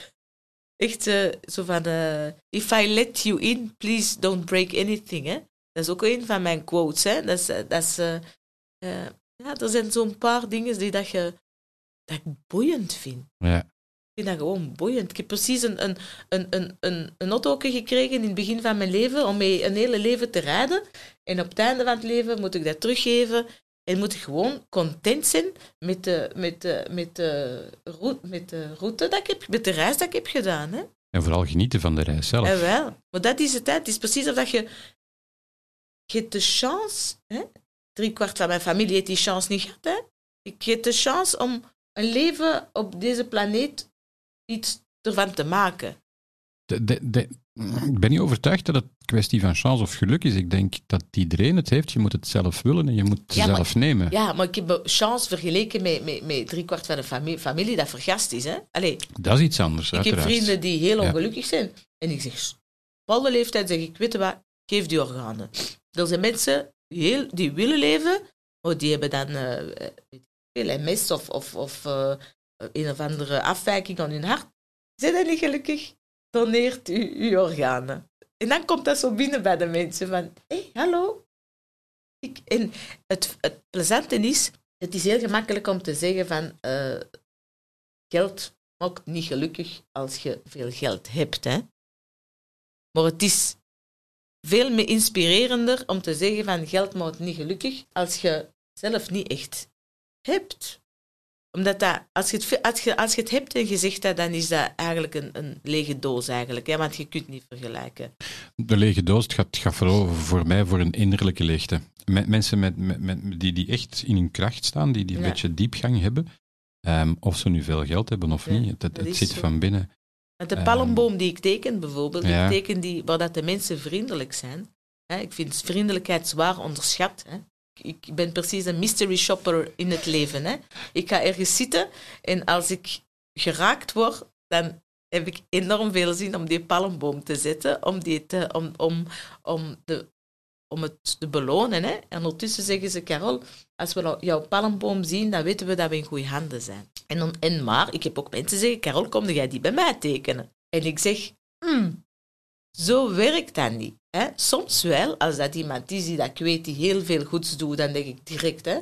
echt eh, zo van... eh, If I let you in, please don't break anything. Hè? Dat is ook een van mijn quotes. Hè? Dat is, eh, dat is, ja, er zijn zo'n paar dingen die dat je, dat ik boeiend vind. Ja. Ik vind dat gewoon boeiend. Ik heb precies een, een, een, een, een, een auto gekregen in het begin van mijn leven om mee een hele leven te rijden. En op het einde van het leven moet ik dat teruggeven. En moet ik gewoon content zijn met de, met de, met de, route, met de route dat ik heb, met de reis dat ik heb gedaan. Hè? En vooral genieten van de reis zelf. En wel. Maar dat is het. Hè. Het is precies of dat je... Je hebt de chance... Hè? Drie kwart van mijn familie heeft die chance niet gehad. Hè? Ik heb de chance om een leven op deze planeet iets ervan te maken. De, de, de- ik ben niet overtuigd dat het een kwestie van chance of geluk is. Ik denk dat iedereen het heeft. Je moet het zelf willen en je moet het Ja, maar- zelf nemen. Ja, maar ik heb een chance vergeleken met, met, met driekwart van de familie, familie dat vergast is. Hè? Allee, Dat is iets anders, ik heb vrienden die heel Ja. ongelukkig zijn. En ik zeg, op alle leeftijd zeg ik, weet je wat, geef die organen. Er zijn mensen die, heel, die willen leven, maar die hebben dan eh, veel MS of, of, of eh, een of andere afwijking aan hun hart. Zijn dat niet gelukkig? Doneert u uw organen. En dan komt dat zo binnen bij de mensen van, hé, hey, hallo. Ik, en het, het plezante is, het is heel gemakkelijk om te zeggen van, eh, geld maakt niet gelukkig als je veel geld hebt. Hè? Maar het is veel meer inspirerender om te zeggen van geld maakt niet gelukkig als je zelf niet echt hebt. Omdat dat, als, je het, als, je, als je het hebt en je zegt dat, dan is dat eigenlijk een, een lege doos eigenlijk. Hè? Want je kunt niet vergelijken. De lege doos het gaat, gaat vooral voor mij voor een innerlijke leegte. Me- mensen met, met, met- die, die echt in hun kracht staan, die, die een Ja. beetje diepgang hebben, ehm, of ze nu veel geld hebben of Ja, niet, het, het, zit zo. van binnen. Want de Ehm, palmboom die ik teken bijvoorbeeld, ja. ik teken die waar dat de mensen vriendelijk zijn. Ik vind vriendelijkheid zwaar onderschat. Ik ben precies een mystery shopper in het leven. Hè? Ik ga ergens zitten en als ik geraakt word, dan heb ik enorm veel zin om die palmboom te zetten, om, die te, om, om, om, de, om het te belonen. Hè? En ondertussen zeggen ze, Carol, als we jouw palmboom zien, dan weten we dat we in goede handen zijn. En, dan, en maar, ik heb ook mensen zeggen, Carol, kom jij die bij mij tekenen? En ik zeg, "Hmm, zo werkt dat niet. Hè? Soms wel, als dat iemand is die dat ik weet, die heel veel goeds doet, dan denk ik direct, hè.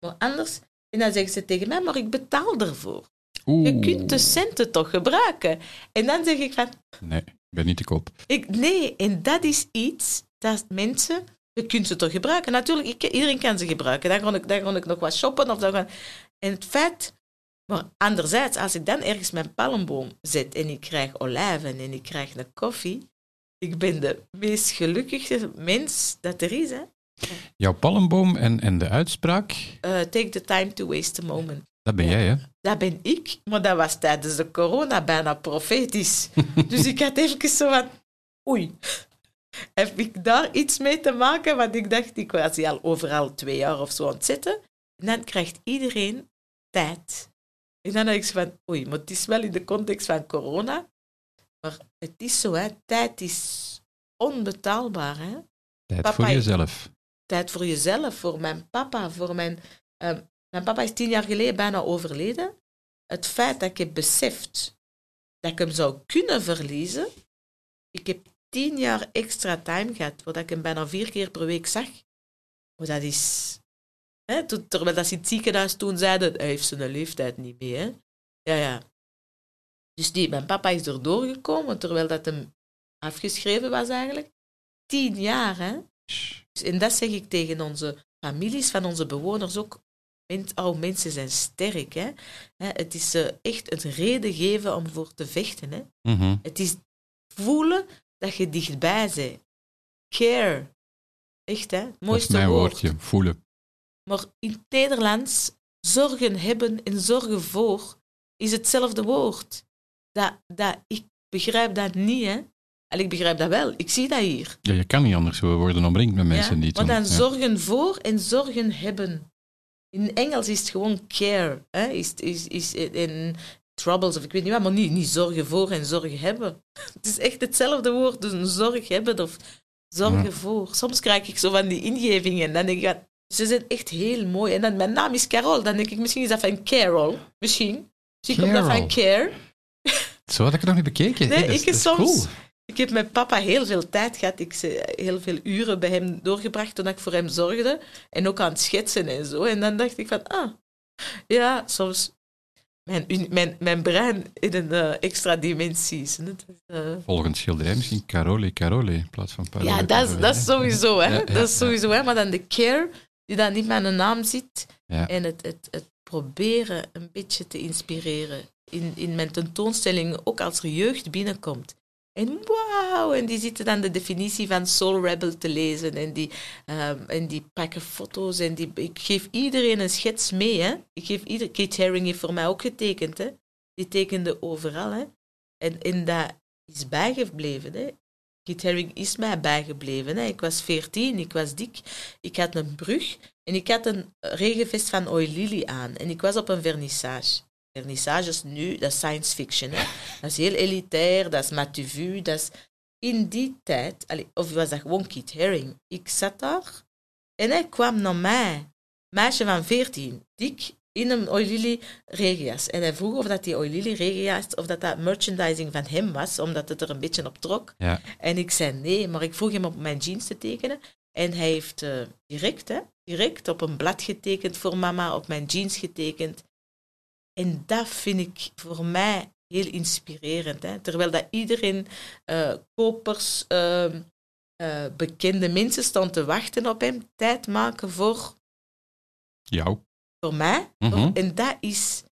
Maar anders, en dan zeggen ze tegen mij, maar ik betaal ervoor. Je kunt de centen toch gebruiken. En dan zeg ik van, Nee, ik ben niet te koop. ik, nee, en dat is iets dat mensen, je kunt ze toch gebruiken. Natuurlijk, ik, iedereen kan ze gebruiken. Dan ga ik, dan ga ik nog wat shoppen. Of dan en het feit, maar anderzijds, als ik dan ergens mijn palmboom zet en ik krijg olijven en ik krijg een koffie, ik ben de meest gelukkige mens dat er is. Hè? Jouw palmboom en, en de uitspraak, Uh, take the time to waste a moment. dat ben jij, hè? Dat ben ik, maar dat was tijdens de corona bijna profetisch. [laughs] dus ik had even zo van, oei, heb ik daar iets mee te maken? Want ik dacht, ik was hier al overal twee jaar of zo aan het zitten. En dan krijgt iedereen tijd. En dan dacht ik zo van, oei, maar het is wel in de context van corona. Maar het is zo, hè. tijd is onbetaalbaar. Hè? Tijd Papa, voor jezelf. tijd voor jezelf, voor mijn papa, voor mijn... ehm, mijn papa is tien jaar geleden bijna overleden. Het feit dat ik heb beseft dat ik hem zou kunnen verliezen, ik heb tien jaar extra time gehad, voordat ik hem bijna vier keer per week zag. Maar dat is... Hè, toen- terwijl dat ze in het ziekenhuis toen zeiden, hij heeft zijn leeftijd niet meer. Hè. Ja, ja. Dus die, mijn papa is er doorgekomen, terwijl dat hem afgeschreven was eigenlijk. Tien jaar, hè. Dus, en dat zeg ik tegen onze families, van onze bewoners ook. Oh, mensen zijn sterk. Hè? Het is eh, echt een reden geven om voor te vechten. Hè? Mhm. Het is voelen dat je dichtbij bent. Care. Echt, hè? Het Dat is mooiste mijn woord. woordje, voelen. Maar in het Nederlands, zorgen hebben en zorgen voor is hetzelfde woord. Dat, dat, ik begrijp dat niet, hè. En ik begrijp dat wel. Ik zie dat hier. Ja, je kan niet anders, we worden omringd met mensen Ja, die het maar dan. Ja. zorgen voor en zorgen hebben. In Engels is het gewoon care. Hè? Is, is, is in troubles of ik weet niet wat, maar niet, niet zorgen voor en zorgen hebben. [laughs] Het is echt hetzelfde woord, dus een zorg hebben of zorgen Ja. voor. Soms krijg ik zo van die ingevingen en dan denk ik, ja, ze zijn echt heel mooi. En dan, mijn naam is Carol, dan denk ik, misschien is dat van Carol. Misschien. Misschien komt dat van care. Zo had ik het nog niet bekeken. Nee, Hey, dat is- ik is soms- cool. Ik heb met papa heel veel tijd gehad. Ik heb heel veel uren bij hem doorgebracht toen ik voor hem zorgde. En ook aan het schetsen en zo. En dan dacht ik van, ah, ja, soms mijn, mijn, mijn brein in een eh, extra is, eh, Volgend schilderij misschien Carole Carole in plaats van Parole ja, dat is, dat is sowieso, hè. Ja, ja, dat is sowieso, hè. Maar dan de care, die dan niet met een naam zit. Ja. En het, het, het proberen een beetje te inspireren. In, in mijn tentoonstellingen, ook als er jeugd binnenkomt. En wauw, en die zitten dan de definitie van Soul Rebel te lezen. En die, ehm, en die pakken foto's. En die, ik geef iedereen een schets mee. Hè. Ik geef ieder, Kate Haring heeft voor mij ook getekend. Hè. Die tekende overal. Hè. En in dat, is bijgebleven. Hè. Kit Haring is mij bijgebleven. Hè. Ik was veertien, ik was dik, ik had een brug en ik had een regenvest van Oil Lily aan. En ik was op een vernissage. Vernissages nu, dat is science fiction. Hè. Dat is heel elitair, dat is matu dat is... In die tijd, of was dat gewoon Kit Haring, ik zat daar en hij kwam naar mij, meisje van veertien, dik, in een Oilili regenjas. En hij vroeg of dat die Oilili regenjas, of dat dat merchandising van hem was, omdat het er een beetje op trok. Ja. En ik zei nee, maar ik vroeg hem op mijn jeans te tekenen. En hij heeft uh, direct, hè, direct op een blad getekend voor mama, op mijn jeans getekend. En dat vind ik voor mij heel inspirerend. Hè? Terwijl dat iedereen, uh, kopers, uh, bekende mensen, stond te wachten op hem, tijd maken voor... Jou. Voor mij. Mm -hmm. En dat is...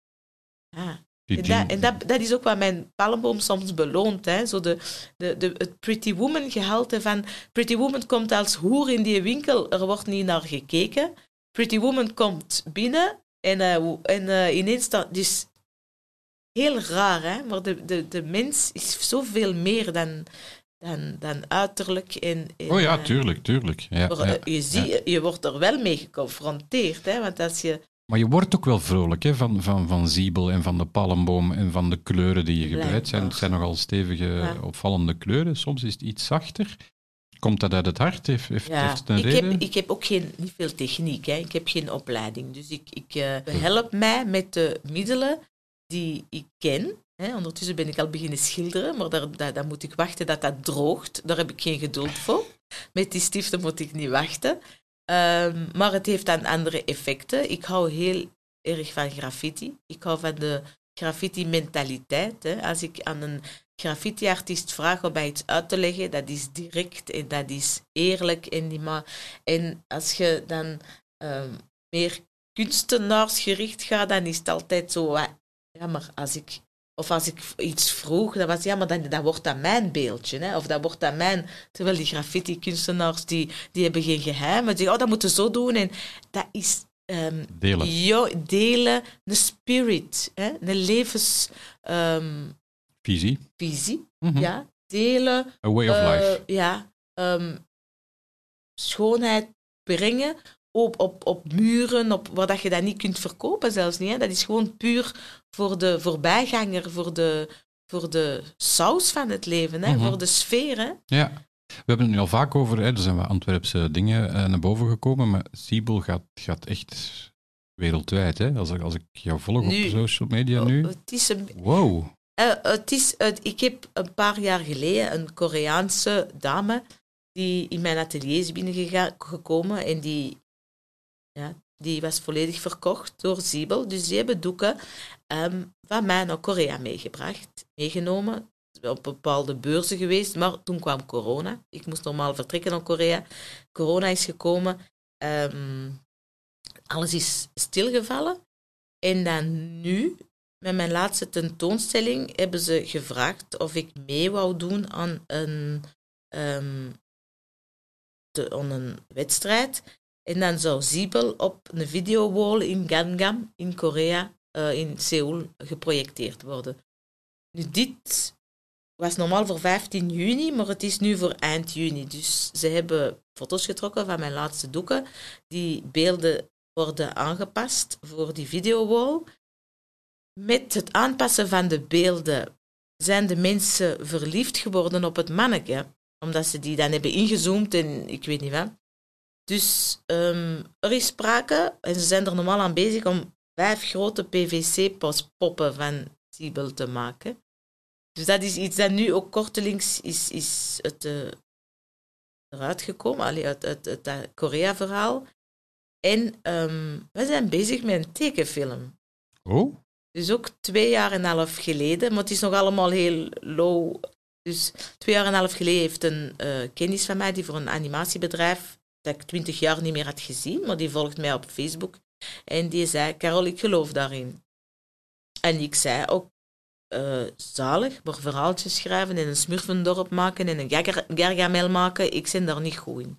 Ah, en, dat, en dat, dat, is ook wat mijn palmboom soms beloont. Hè? Zo de, de, de, het Pretty Woman gehalte van... Pretty Woman komt als hoer in die winkel, er wordt niet naar gekeken. Pretty Woman komt binnen en, uh, en uh, ineens... Dat, dus heel raar, hè? maar de, de, de mens is zoveel meer dan, dan, dan uiterlijk. En, en, oh ja, tuurlijk, tuurlijk. Ja, maar, ja, je, zie, ja. je wordt er wel mee geconfronteerd. Hè? Want als je... Maar je wordt ook wel vrolijk hè, van, van, van Ziebel en van de palmboom en van de kleuren die je gebruikt. Het zijn, het zijn nogal stevige, opvallende kleuren. Soms is het iets zachter. Komt dat uit het hart? Heeft, heeft, Ja, heeft een ik, reden? heb, ik heb ook geen, niet veel techniek. Hè? Ik heb geen opleiding. Dus ik, ik uh, help mij met de middelen die ik ken. Hè? Ondertussen ben ik al beginnen schilderen, maar daar, daar, daar, moet ik wachten dat dat droogt. Daar heb ik geen geduld voor. Met die stiften moet ik niet wachten. Um, maar het heeft dan andere effecten. Ik hou heel erg van graffiti. Ik hou van de graffiti-mentaliteit. Als ik aan een graffiti-artiest vraag om mij iets uit te leggen, dat is direct en dat is eerlijk. En, die ma en als je dan um, meer kunstenaarsgericht gaat, dan is het altijd zo... Ja, maar als ik of als ik iets vroeg, dan was ja, maar dan, dan wordt dat mijn beeldje. Hè? Of dat wordt dat mijn... Terwijl die graffiti-kunstenaars, die, die hebben geen geheimen. Die zeggen, oh, dat moeten we zo doen. En dat is... Um, delen. Jo, delen, een spirit, hè? een levens... Um, visie. Visie, mm -hmm. ja. Delen. A way of uh, life. Ja. Um, schoonheid brengen op, op, op muren, op, waar dat je dat niet kunt verkopen zelfs niet. Hè. Dat is gewoon puur voor de voorbijganger, voor de, voor de saus van het leven, hè. Mhm. voor de sfeer. Hè. Ja. We hebben het nu al vaak over, hè, er zijn wat Antwerpse dingen uh, naar boven gekomen, maar Siebel gaat, gaat echt wereldwijd. Hè? Als, ik, als ik jou volg Nu- op social media nu. Het is een, Wow. Eh, het is, het- ik heb een paar jaar geleden een Koreaanse dame die in mijn atelier is binnengekomen en die, ja, die was volledig verkocht door Siebel. Dus die hebben doeken ehm, van mij naar Korea meegebracht, meegenomen. Op bepaalde beurzen geweest, maar toen kwam corona. Ik moest normaal vertrekken naar Korea. Corona is gekomen. ehm, alles is stilgevallen. En dan nu, met mijn laatste tentoonstelling hebben ze gevraagd of ik mee wou doen aan een, de, aan een wedstrijd. En dan zou Siebel op een videowall in Gangnam in Korea, eh, in Seoul, geprojecteerd worden. Nu, dit was normaal voor 15 juni, maar het is nu voor eind juni. Dus ze hebben foto's getrokken van mijn laatste doeken. Die beelden worden aangepast voor die videowall. Met het aanpassen van de beelden zijn de mensen verliefd geworden op het manneke, omdat ze die dan hebben ingezoomd en ik weet niet wat. Dus um, er is sprake, en ze zijn er normaal aan bezig om vijf grote PVC-poppen van Siebel te maken. Dus dat is iets dat nu ook kortelings is, is het, uh, eruit gekomen, uit, dat Korea-verhaal. En um, we zijn bezig met een tekenfilm. Oh? Dus ook twee jaar en een half geleden, maar het is nog allemaal heel low. Dus twee jaar en een half geleden heeft een uh, kennis van mij, die voor een animatiebedrijf, dat ik twintig jaar niet meer had gezien, maar die volgt mij op Facebook. En die zei, Carol, ik geloof daarin. En ik zei ook, uh, zalig, maar verhaaltjes schrijven en een smurfendorp maken en een gar gargamel maken, ik ben daar niet goed in.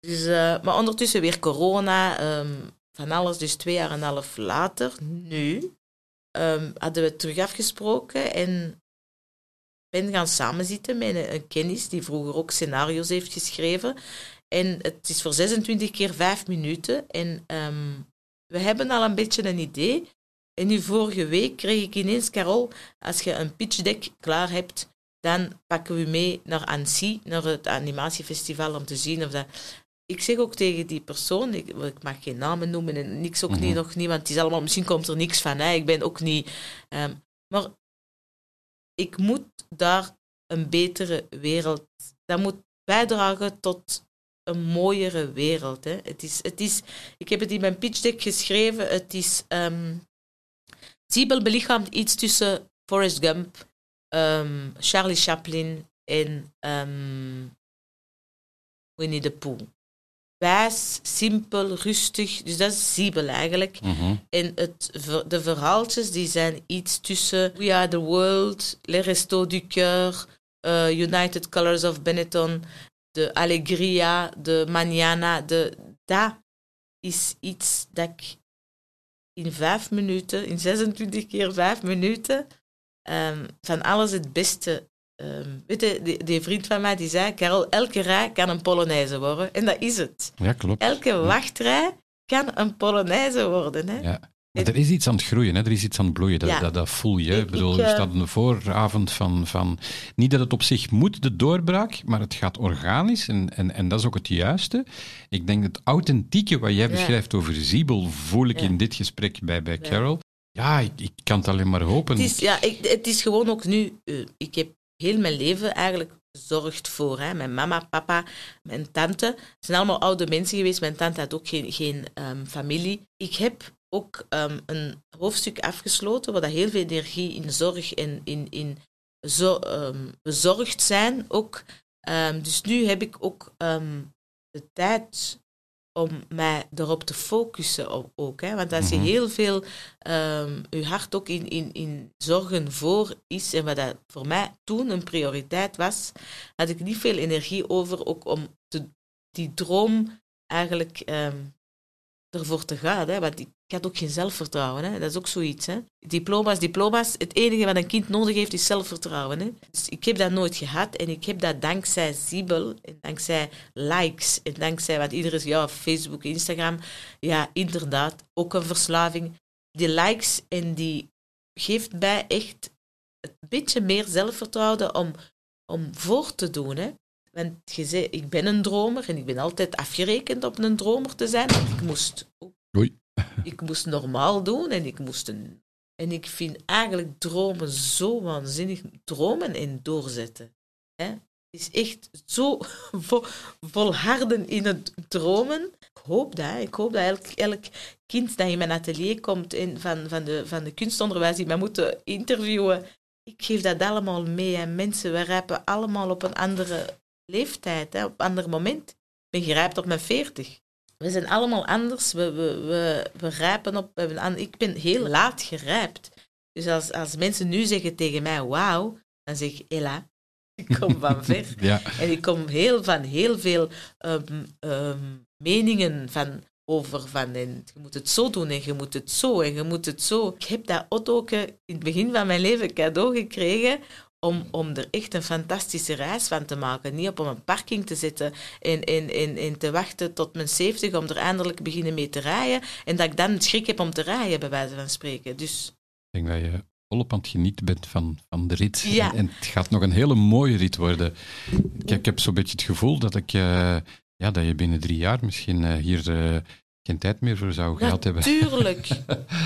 Dus, uh, maar ondertussen weer corona, um, van alles, dus twee jaar en een half later, nu, um, hadden we terug afgesproken en ben gaan samenzitten met een, een kennis die vroeger ook scenario's heeft geschreven. En het is voor 26 keer 5 minuten. En ehm, we hebben al een beetje een idee. En nu vorige week kreeg ik ineens, Carol, als je een pitch deck klaar hebt, dan pakken we mee naar Annecy, naar het animatiefestival, om te zien of dat... Ik zeg ook tegen die persoon, ik, ik mag geen namen noemen en niks ook niet, Mhm. nog niet, want het is allemaal, misschien komt er niks van. Hè. Ik ben ook niet... ehm, maar ik moet daar een betere wereld... Dat moet bijdragen tot een mooiere wereld. Hè. Het is, het is, ik heb het in mijn pitch deck geschreven. Het is... ehm Siebel belichaamt iets tussen Forrest Gump, ehm, Charlie Chaplin en Winnie the Pooh. Wijs, simpel, rustig. Dus dat is Siebel eigenlijk. Mhm. En het, de verhaaltjes die zijn iets tussen We Are The World, Les Restos du Cœur, eh, United Colors of Benetton, de Allegria, de Manana. De, dat is iets dat ik in vijf minuten, in 26 keer vijf minuten, ehm, van alles het beste... ehm, weet je, die, die vriend van mij die zei, Carol, elke rij kan een Polonaise worden. En dat is het. Ja, klopt. Elke wachtrij kan een Polonaise worden. Hè? Ja. Maar er is iets aan het groeien, hè? er is iets aan het bloeien, dat, Ja. dat, dat voel je. Ik Ik- bedoel, er eh, staat een vooravond van, van... Niet dat het op zich moet, de doorbraak, maar het gaat organisch en, en, en dat is ook het juiste. Ik denk dat het authentieke wat jij Ja. beschrijft over Ziebel, voel ik Ja. in dit gesprek bij, bij. Carol. Ja, ik, ik kan het alleen maar hopen. Het is, ja, ik, het is gewoon ook nu... eh, ik heb heel mijn leven eigenlijk gezorgd voor. Hè. Mijn mama, papa, mijn tante. Het zijn allemaal oude mensen geweest. Mijn tante had ook geen, geen ehm, familie. Ik heb ook ehm, een hoofdstuk afgesloten waar dat heel veel energie in zorg en in, in zo, ehm, bezorgd zijn ook. Dus nu heb ik ook de tijd om mij erop te focussen op- ook. Hè. Want als je Mhm. heel veel ehm, je hart ook in, in, in zorgen voor is, en wat dat voor mij toen een prioriteit was, had ik niet veel energie over ook om te, die droom eigenlijk ehm, ervoor te gaan. Hè. Want ik had ook geen zelfvertrouwen. Hè. Dat is ook zoiets. Hè. Diploma's, diploma's. Het enige wat een kind nodig heeft, is zelfvertrouwen. Hè. Dus ik heb dat nooit gehad. En ik heb dat dankzij Siebel, en dankzij likes, en dankzij, want iedereen is, ja, Facebook, Instagram. Ja, inderdaad, ook een verslaving. Die likes en die geeft mij echt een beetje meer zelfvertrouwen om, om voor te doen. Hè. Want je zei, ik ben een dromer en ik ben altijd afgerekend op een dromer te zijn. Want ik moest, Oei. [laughs] ik moest normaal doen en ik moest een... En ik vind eigenlijk dromen zo waanzinnig. Dromen en doorzetten. Hè. Het is echt zo [laughs] vo- volharden in het dromen. Ik hoop dat. Ik hoop dat elk, elk kind dat in mijn atelier komt en van, van, de, van de kunstonderwijs die mij moeten interviewen, ik geef dat allemaal mee. En mensen, we rijpen allemaal op een andere leeftijd, hè, op een ander moment. Ik ben gerijpt op mijn veertig. We zijn allemaal anders. We, we, we, we rijpen op... We ik ben heel laat gerijpt. Dus als, als mensen nu zeggen tegen mij, wauw, dan zeg ik, hela, ik kom van [laughs] ver. Ja, En ik kom heel van heel veel ehm, ehm, meningen van over van en je moet het zo doen en je moet het zo en je moet het zo. Ik heb dat Otto ook, eh, in het begin van mijn leven cadeau gekregen om, om er echt een fantastische reis van te maken. Niet op een parking te zitten en, en, en, en te wachten tot mijn 70 om er eindelijk beginnen mee te rijden. En dat ik dan schrik heb om te rijden, bij wijze van spreken. Dus ik denk dat je volop aan het genieten bent van, van de rit. Ja. En, en het gaat nog een hele mooie rit worden. Ik, ik heb zo'n beetje het gevoel dat, ik, eh, ja, dat je binnen drie jaar misschien eh, hier eh, geen tijd meer voor zou gehad hebben. Natuurlijk. [laughs]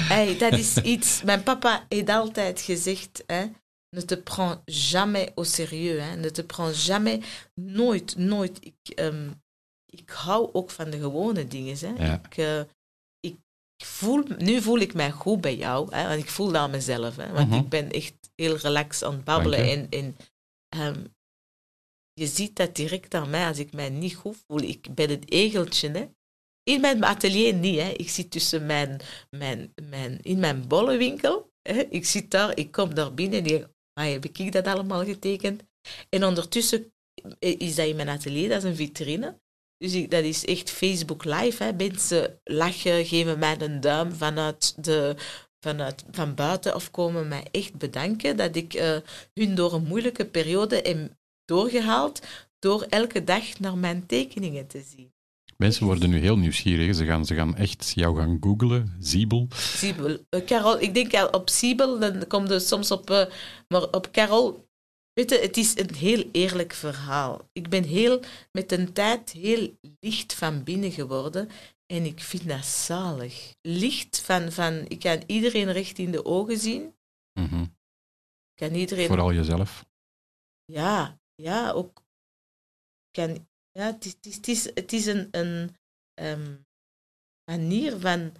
Hey, dat is iets. Mijn papa heeft altijd gezegd: hè, ne te prends jamais au sérieux. Hè, ne te prends jamais. Nooit, nooit. Ik, ehm, ik hou ook van de gewone dingen. Hè. Ja. Ik, eh, ik voel, nu voel ik mij goed bij jou, hè, want ik voel dat aan mezelf. Hè, want Mhm. ik ben echt heel relaxed aan het babbelen. En, en ehm, je ziet dat direct aan mij als ik mij niet goed voel. Ik ben het egeltje. Hè. In mijn atelier niet. Hè. Ik zit tussen mijn, mijn, mijn, in mijn bollenwinkel. Hè. Ik zit daar, ik kom daar binnen en ik maar heb ik dat allemaal getekend? En ondertussen is dat in mijn atelier, dat is een vitrine. Dus ik, dat is echt Facebook live. Hè. Mensen lachen, geven mij een duim vanuit de, vanuit, van buiten afkomen mij echt bedanken dat ik eh, hun door een moeilijke periode heb doorgehaald door elke dag naar mijn tekeningen te zien. Mensen worden nu heel nieuwsgierig. Ze gaan, ze gaan echt jou gaan googlen. Ziebel. Siebel. Eh, Carol, ik denk al op Siebel, dan komt er soms op... eh, maar op Carol... Weet je, het is een heel eerlijk verhaal. Ik ben heel, met een tijd heel licht van binnen geworden. En ik vind dat zalig. Licht van, van... Ik kan iedereen recht in de ogen zien. Ik kan iedereen... Vooral jezelf. Ja, ja, ook. Kan, ja, het is, het is, het is, een, een ehm, manier van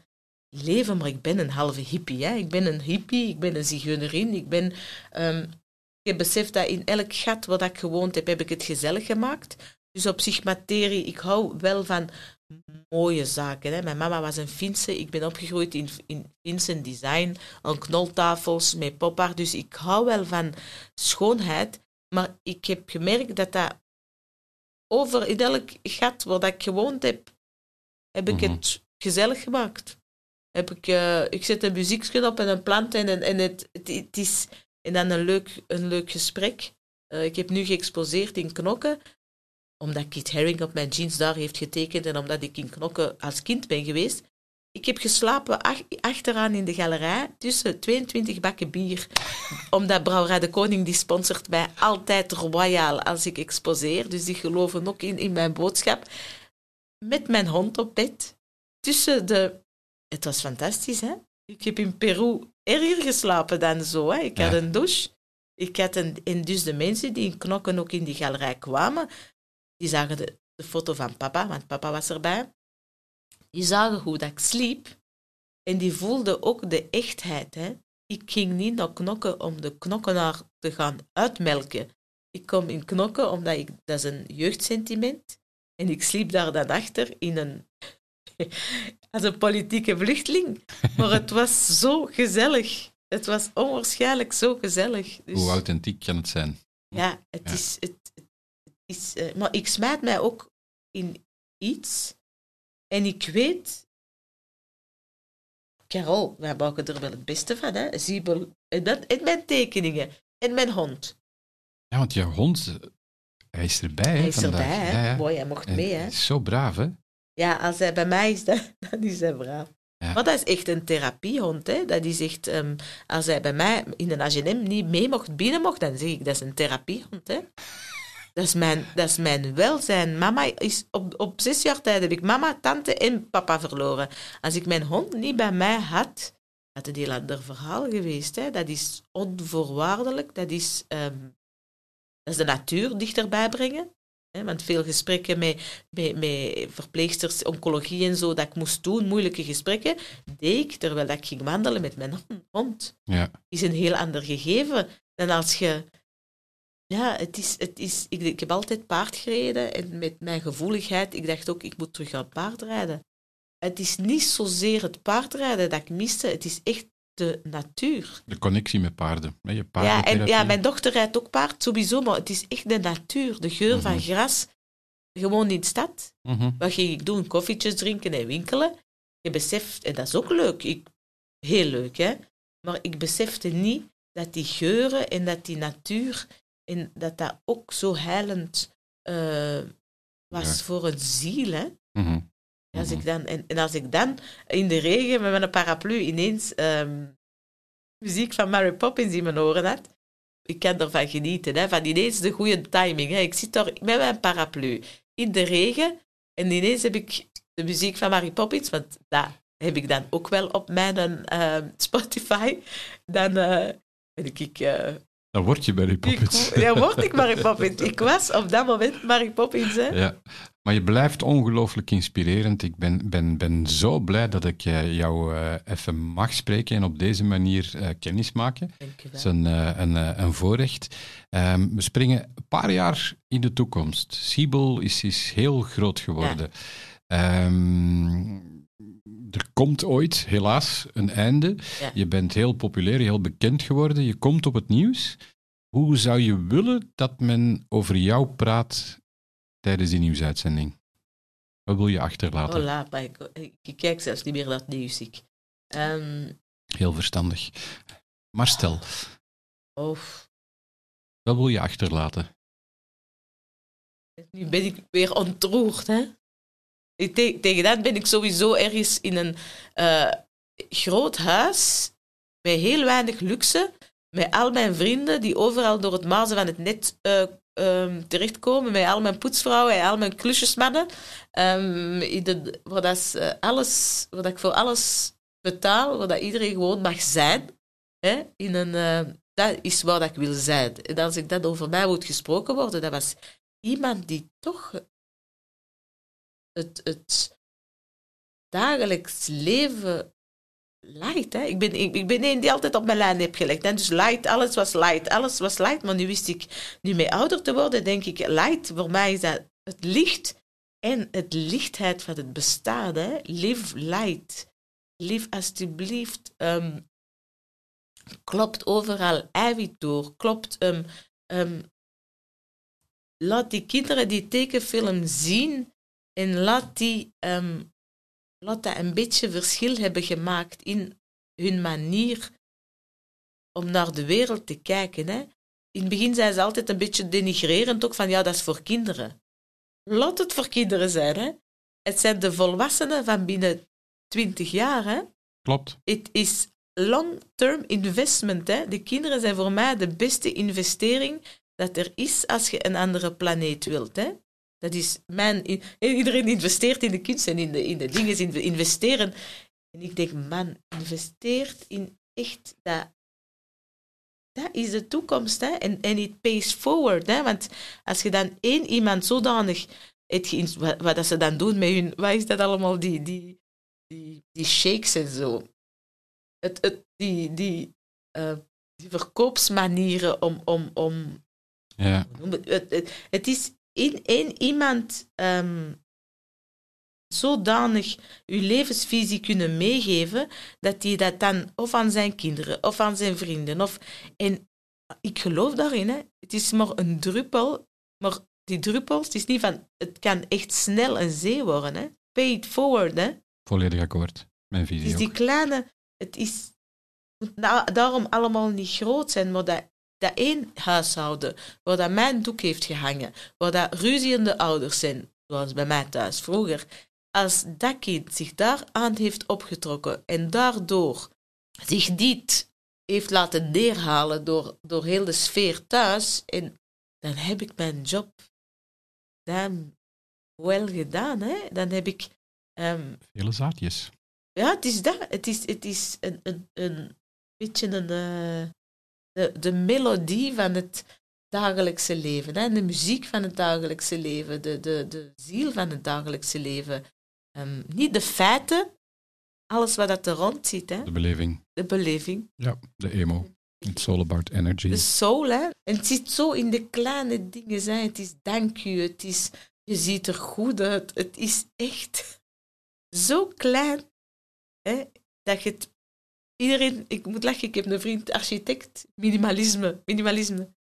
leven, maar ik ben een halve hippie. Hè. Ik ben een hippie, ik ben een zigeunerin. Ik, ben, ehm, ik heb beseft dat in elk gat wat ik gewoond heb, heb ik het gezellig gemaakt. Dus op zich materie, ik hou wel van mooie zaken. Hè. Mijn mama was een Finse, ik ben opgegroeid in, in Finse design, aan knoltafels met popart. Dus ik hou wel van schoonheid. Maar ik heb gemerkt dat dat over in elk gat waar dat ik gewoond heb, heb ik Mhm. het gezellig gemaakt. Heb ik, eh, ik zet een muziekje op en een plant en, en, en het, het, het is en dan een leuk, een leuk gesprek. Eh, ik heb nu geëxposeerd in Knokken, omdat Kit Haring op mijn jeans daar heeft getekend en omdat ik in Knokken als kind ben geweest. Ik heb geslapen ach- achteraan in de galerij tussen 22 bakken bier. Omdat Brouwerij de Koning die sponsort mij altijd royaal als ik exposeer. Dus die geloven ook in, in mijn boodschap. Met mijn hond op bed. Tussen de... Het was fantastisch, hè? Ik heb in Peru erger geslapen dan zo. Hè? Ik had een douche. Ik had een... En dus de mensen die in Knokken ook in die galerij kwamen, die zagen de, de foto van papa, want papa was erbij. Die zagen hoe dat ik sliep. En die voelden ook de echtheid. Hè? Ik ging niet naar knokken om de knokkenaar te gaan uitmelken. Ik kom in knokken omdat ik, dat is een jeugdsentiment. En ik sliep daar dan achter in een, [laughs] als een politieke vluchteling. Maar het was zo gezellig. Het was onwaarschijnlijk zo gezellig. Dus, Hoe authentiek kan het zijn? ja, het Ja. is... Het, het is eh, maar ik smijt mij ook in iets. En ik weet... Carol, wij maken er wel het beste van, hè. Ziebel, en, dat, en mijn tekeningen. En mijn hond. Ja, want je hond, hij is erbij Hij is vandaag. erbij, hè. Ja, ja. Mooi, hij mocht En mee, hè. is zo braaf, hè? Ja, als hij bij mij is, [laughs] dan, dan is hij braaf. Ja. Maar dat is echt een therapiehond. Hè? Dat is echt, ehm, als hij bij mij in een H&M niet mee mocht, binnen mocht, dan zeg ik, dat is een therapiehond. Hè? Dat, is mijn, dat is mijn welzijn. Mama is, op, op zes jaar tijd heb ik mama, tante en papa verloren. Als ik mijn hond niet bij mij had, had het een heel ander verhaal geweest. Hè? Dat is onvoorwaardelijk. Dat is, ehm, dat is de natuur dichterbij brengen. Hè, want veel gesprekken met, met, met verpleegsters, oncologie en zo, dat ik moest doen, moeilijke gesprekken, deed ik terwijl ik ging wandelen met mijn hond. Ja. Is een heel ander gegeven dan als je... Ja, het is, het is, ik, ik heb altijd paard gereden en met mijn gevoeligheid, ik dacht ook, ik moet terug gaan paardrijden. Het is niet zozeer het paardrijden dat ik miste, het is echt de natuur. De connectie met paarden. hè, Je Ja, en ja, mijn dochter rijdt ook paard, sowieso, maar het is echt de natuur, de geur van Mhm. gras. Gewoon in de stad. Mhm. Wat ging ik doen? Koffietjes drinken en winkelen. Je beseft, en dat is ook leuk, ik, heel leuk, hè. Maar ik besefte niet dat die geuren en dat die natuur, en dat dat ook zo heilend eh, was Ja. voor een ziel, hè. Mhm. Als Mhm. ik dan, en, en als ik dan in de regen met mijn paraplu ineens ehm, muziek van Mary Poppins in mijn oren had, ik kan ervan genieten, hè, van ineens de goede timing. Hè. Ik zit daar met mijn paraplu in de regen en ineens heb ik de muziek van Mary Poppins, want dat heb ik dan ook wel op mijn ehm, Spotify. Dan eh, ben ik... eh, Dan word je Mary Poppins. [laughs] ik, ja, word ik Mary Poppins. Ik was op dat moment Mary Poppins, hè. Ja. Maar je blijft ongelooflijk inspirerend. Ik ben, ben, ben zo blij dat ik eh, jou eh, even mag spreken en op deze manier eh, kennis maken. Dank je Dat is een, een, een voorrecht. Ehm, we springen een paar jaar in de toekomst. Siebel is, is heel groot geworden. Ehm, er komt ooit, helaas, een einde. Ja. Je bent heel populair, heel bekend geworden. Je komt op het nieuws. Hoe zou je willen dat men over jou praat tijdens die nieuwsuitzending? Wat wil je achterlaten? Hola, maar ik, ik kijk zelfs niet meer naar het nieuws. Ik. Ehm, Heel verstandig. Maar stel, Oh, wat wil je achterlaten? nu ben ik weer ontroerd, hè. Tegen dat ben ik sowieso ergens in een eh, groot huis met heel weinig luxe, met al mijn vrienden die overal door het mazen van het net eh, ehm, terechtkomen, met al mijn poetsvrouwen en al mijn klusjesmannen, de, waar, dat, alles, waar ik voor alles betaal, waar dat iedereen gewoon mag zijn. Hè, in een, eh, dat is waar dat ik wil zijn. En als ik dat over mij moet gesproken worden, dat was iemand die toch het, het dagelijks leven light. Hè? Ik, ben, ik, ben een die altijd op mijn lijn heb gelegd. En dus light, alles was light, alles was light. Maar nu wist ik, nu mee ouder te worden, denk ik, light, voor mij is dat het licht en het lichtheid van het bestaan. Hè? Live light. Live alsjeblieft. ehm, klopt overal eiwit door. Klopt ehm, ehm, laat die kinderen die tekenfilm zien en laat die ehm, laat dat een beetje verschil hebben gemaakt in hun manier om naar de wereld te kijken. Hè. In het begin zijn ze altijd een beetje denigrerend, ook van ja, dat is voor kinderen. Laat het voor kinderen zijn. Hè. Het zijn de volwassenen van binnen twintig jaar. Hè. Klopt. Het is long-term investment. Hè. De kinderen zijn voor mij de beste investering dat er is als je een andere planeet wilt. Hè. Dat is mijn... Iedereen investeert in de kunst en in de, in de dingen, in investeren. En ik denk, man, investeert in echt dat... Dat is de toekomst, hè. En, en it pays forward, hè. Want als je dan één iemand zodanig... Het, wat, wat dat ze dan doen met hun... Wat is dat allemaal? Die, die, die, die shakes en zo. Het, het, die, die, eh, die verkoopsmanieren om... om, om Ja. het is in één iemand ehm, zodanig uw levensvisie kunnen meegeven dat hij dat dan of aan zijn kinderen of aan zijn vrienden of en ik geloof daarin hè. het is maar een druppel maar die druppels het is niet van het kan echt snel een zee worden hè. pay it forward hè. Volledig akkoord. Mijn Het visie is die ook. kleine, het is na- daarom allemaal niet groot zijn, maar dat, dat één huishouden, waar dat mijn doek heeft gehangen, waar dat ruziende ouders zijn, zoals bij mij thuis vroeger, als dat kind zich daar aan heeft opgetrokken en daardoor zich niet heeft laten neerhalen door, door heel de sfeer thuis, en dan heb ik mijn job damn wel gedaan. Hè? Dan heb ik ehm, Vele zaadjes. ja, het is dat. Het is, het is een, een, een beetje een, eh, de, de melodie van het dagelijkse leven. Hè? De muziek van het dagelijkse leven. De, de, de ziel van het dagelijkse leven. Ehm, niet de feiten, alles wat dat er rond zit. Hè? De beleving. De beleving. Ja, de emo. It's all about energy. De soul. Hè? En het zit zo in de kleine dingen. Hè? Het is dank u. Het is, je ziet er goed uit. Het is echt zo klein hè, dat je het. Iedereen, ik moet lachen, ik heb een vriend, architect, minimalisme. minimalisme.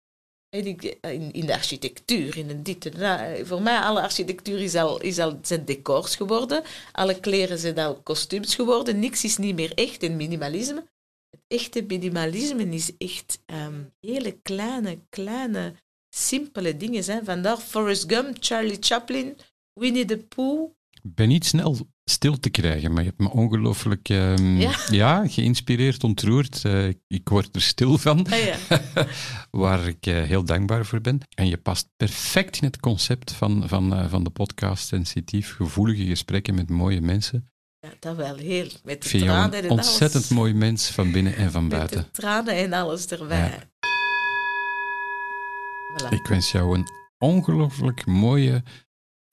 Ik, in, in de architectuur, in dit dat. Voor mij, alle architectuur is al, zijn decors geworden. Alle kleren zijn al kostuums geworden. Niks is niet meer echt in minimalisme. Het echte minimalisme is echt ehm, hele kleine, kleine, simpele dingen. Zijn. Vandaar Forrest Gump, Charlie Chaplin, Winnie the Pooh. Ik ben niet snel stil te krijgen, maar je hebt me ongelooflijk ehm, Ja. ja, geïnspireerd, ontroerd. Eh, ik- word er stil van, Ah, ja. [laughs] waar ik eh, heel dankbaar voor ben. En je past perfect in het concept van, van, eh, van de podcast Sensitief. Gevoelige gesprekken met mooie mensen. Ja, dat wel heel. Met de vind tranen en ontzettend alles. mooi mens van binnen en van Met buiten. de tranen en alles erbij. Voilà. Ik wens jou een ongelooflijk mooie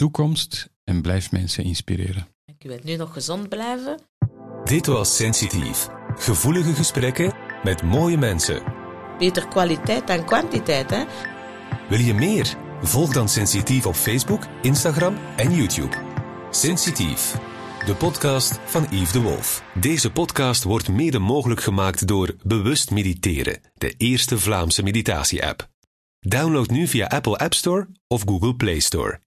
toekomst en blijf mensen inspireren. Dank u wel. Nu nog gezond blijven. Dit was Sensitief. Gevoelige gesprekken met mooie mensen. Beter kwaliteit dan kwantiteit, hè? Wil je meer? Volg dan Sensitief op Facebook, Instagram en YouTube. Sensitief, de podcast van Yves de Wolf. Deze podcast wordt mede mogelijk gemaakt door Bewust Mediteren, de eerste Vlaamse meditatie-app. Download nu via Apple App Store of Google Play Store.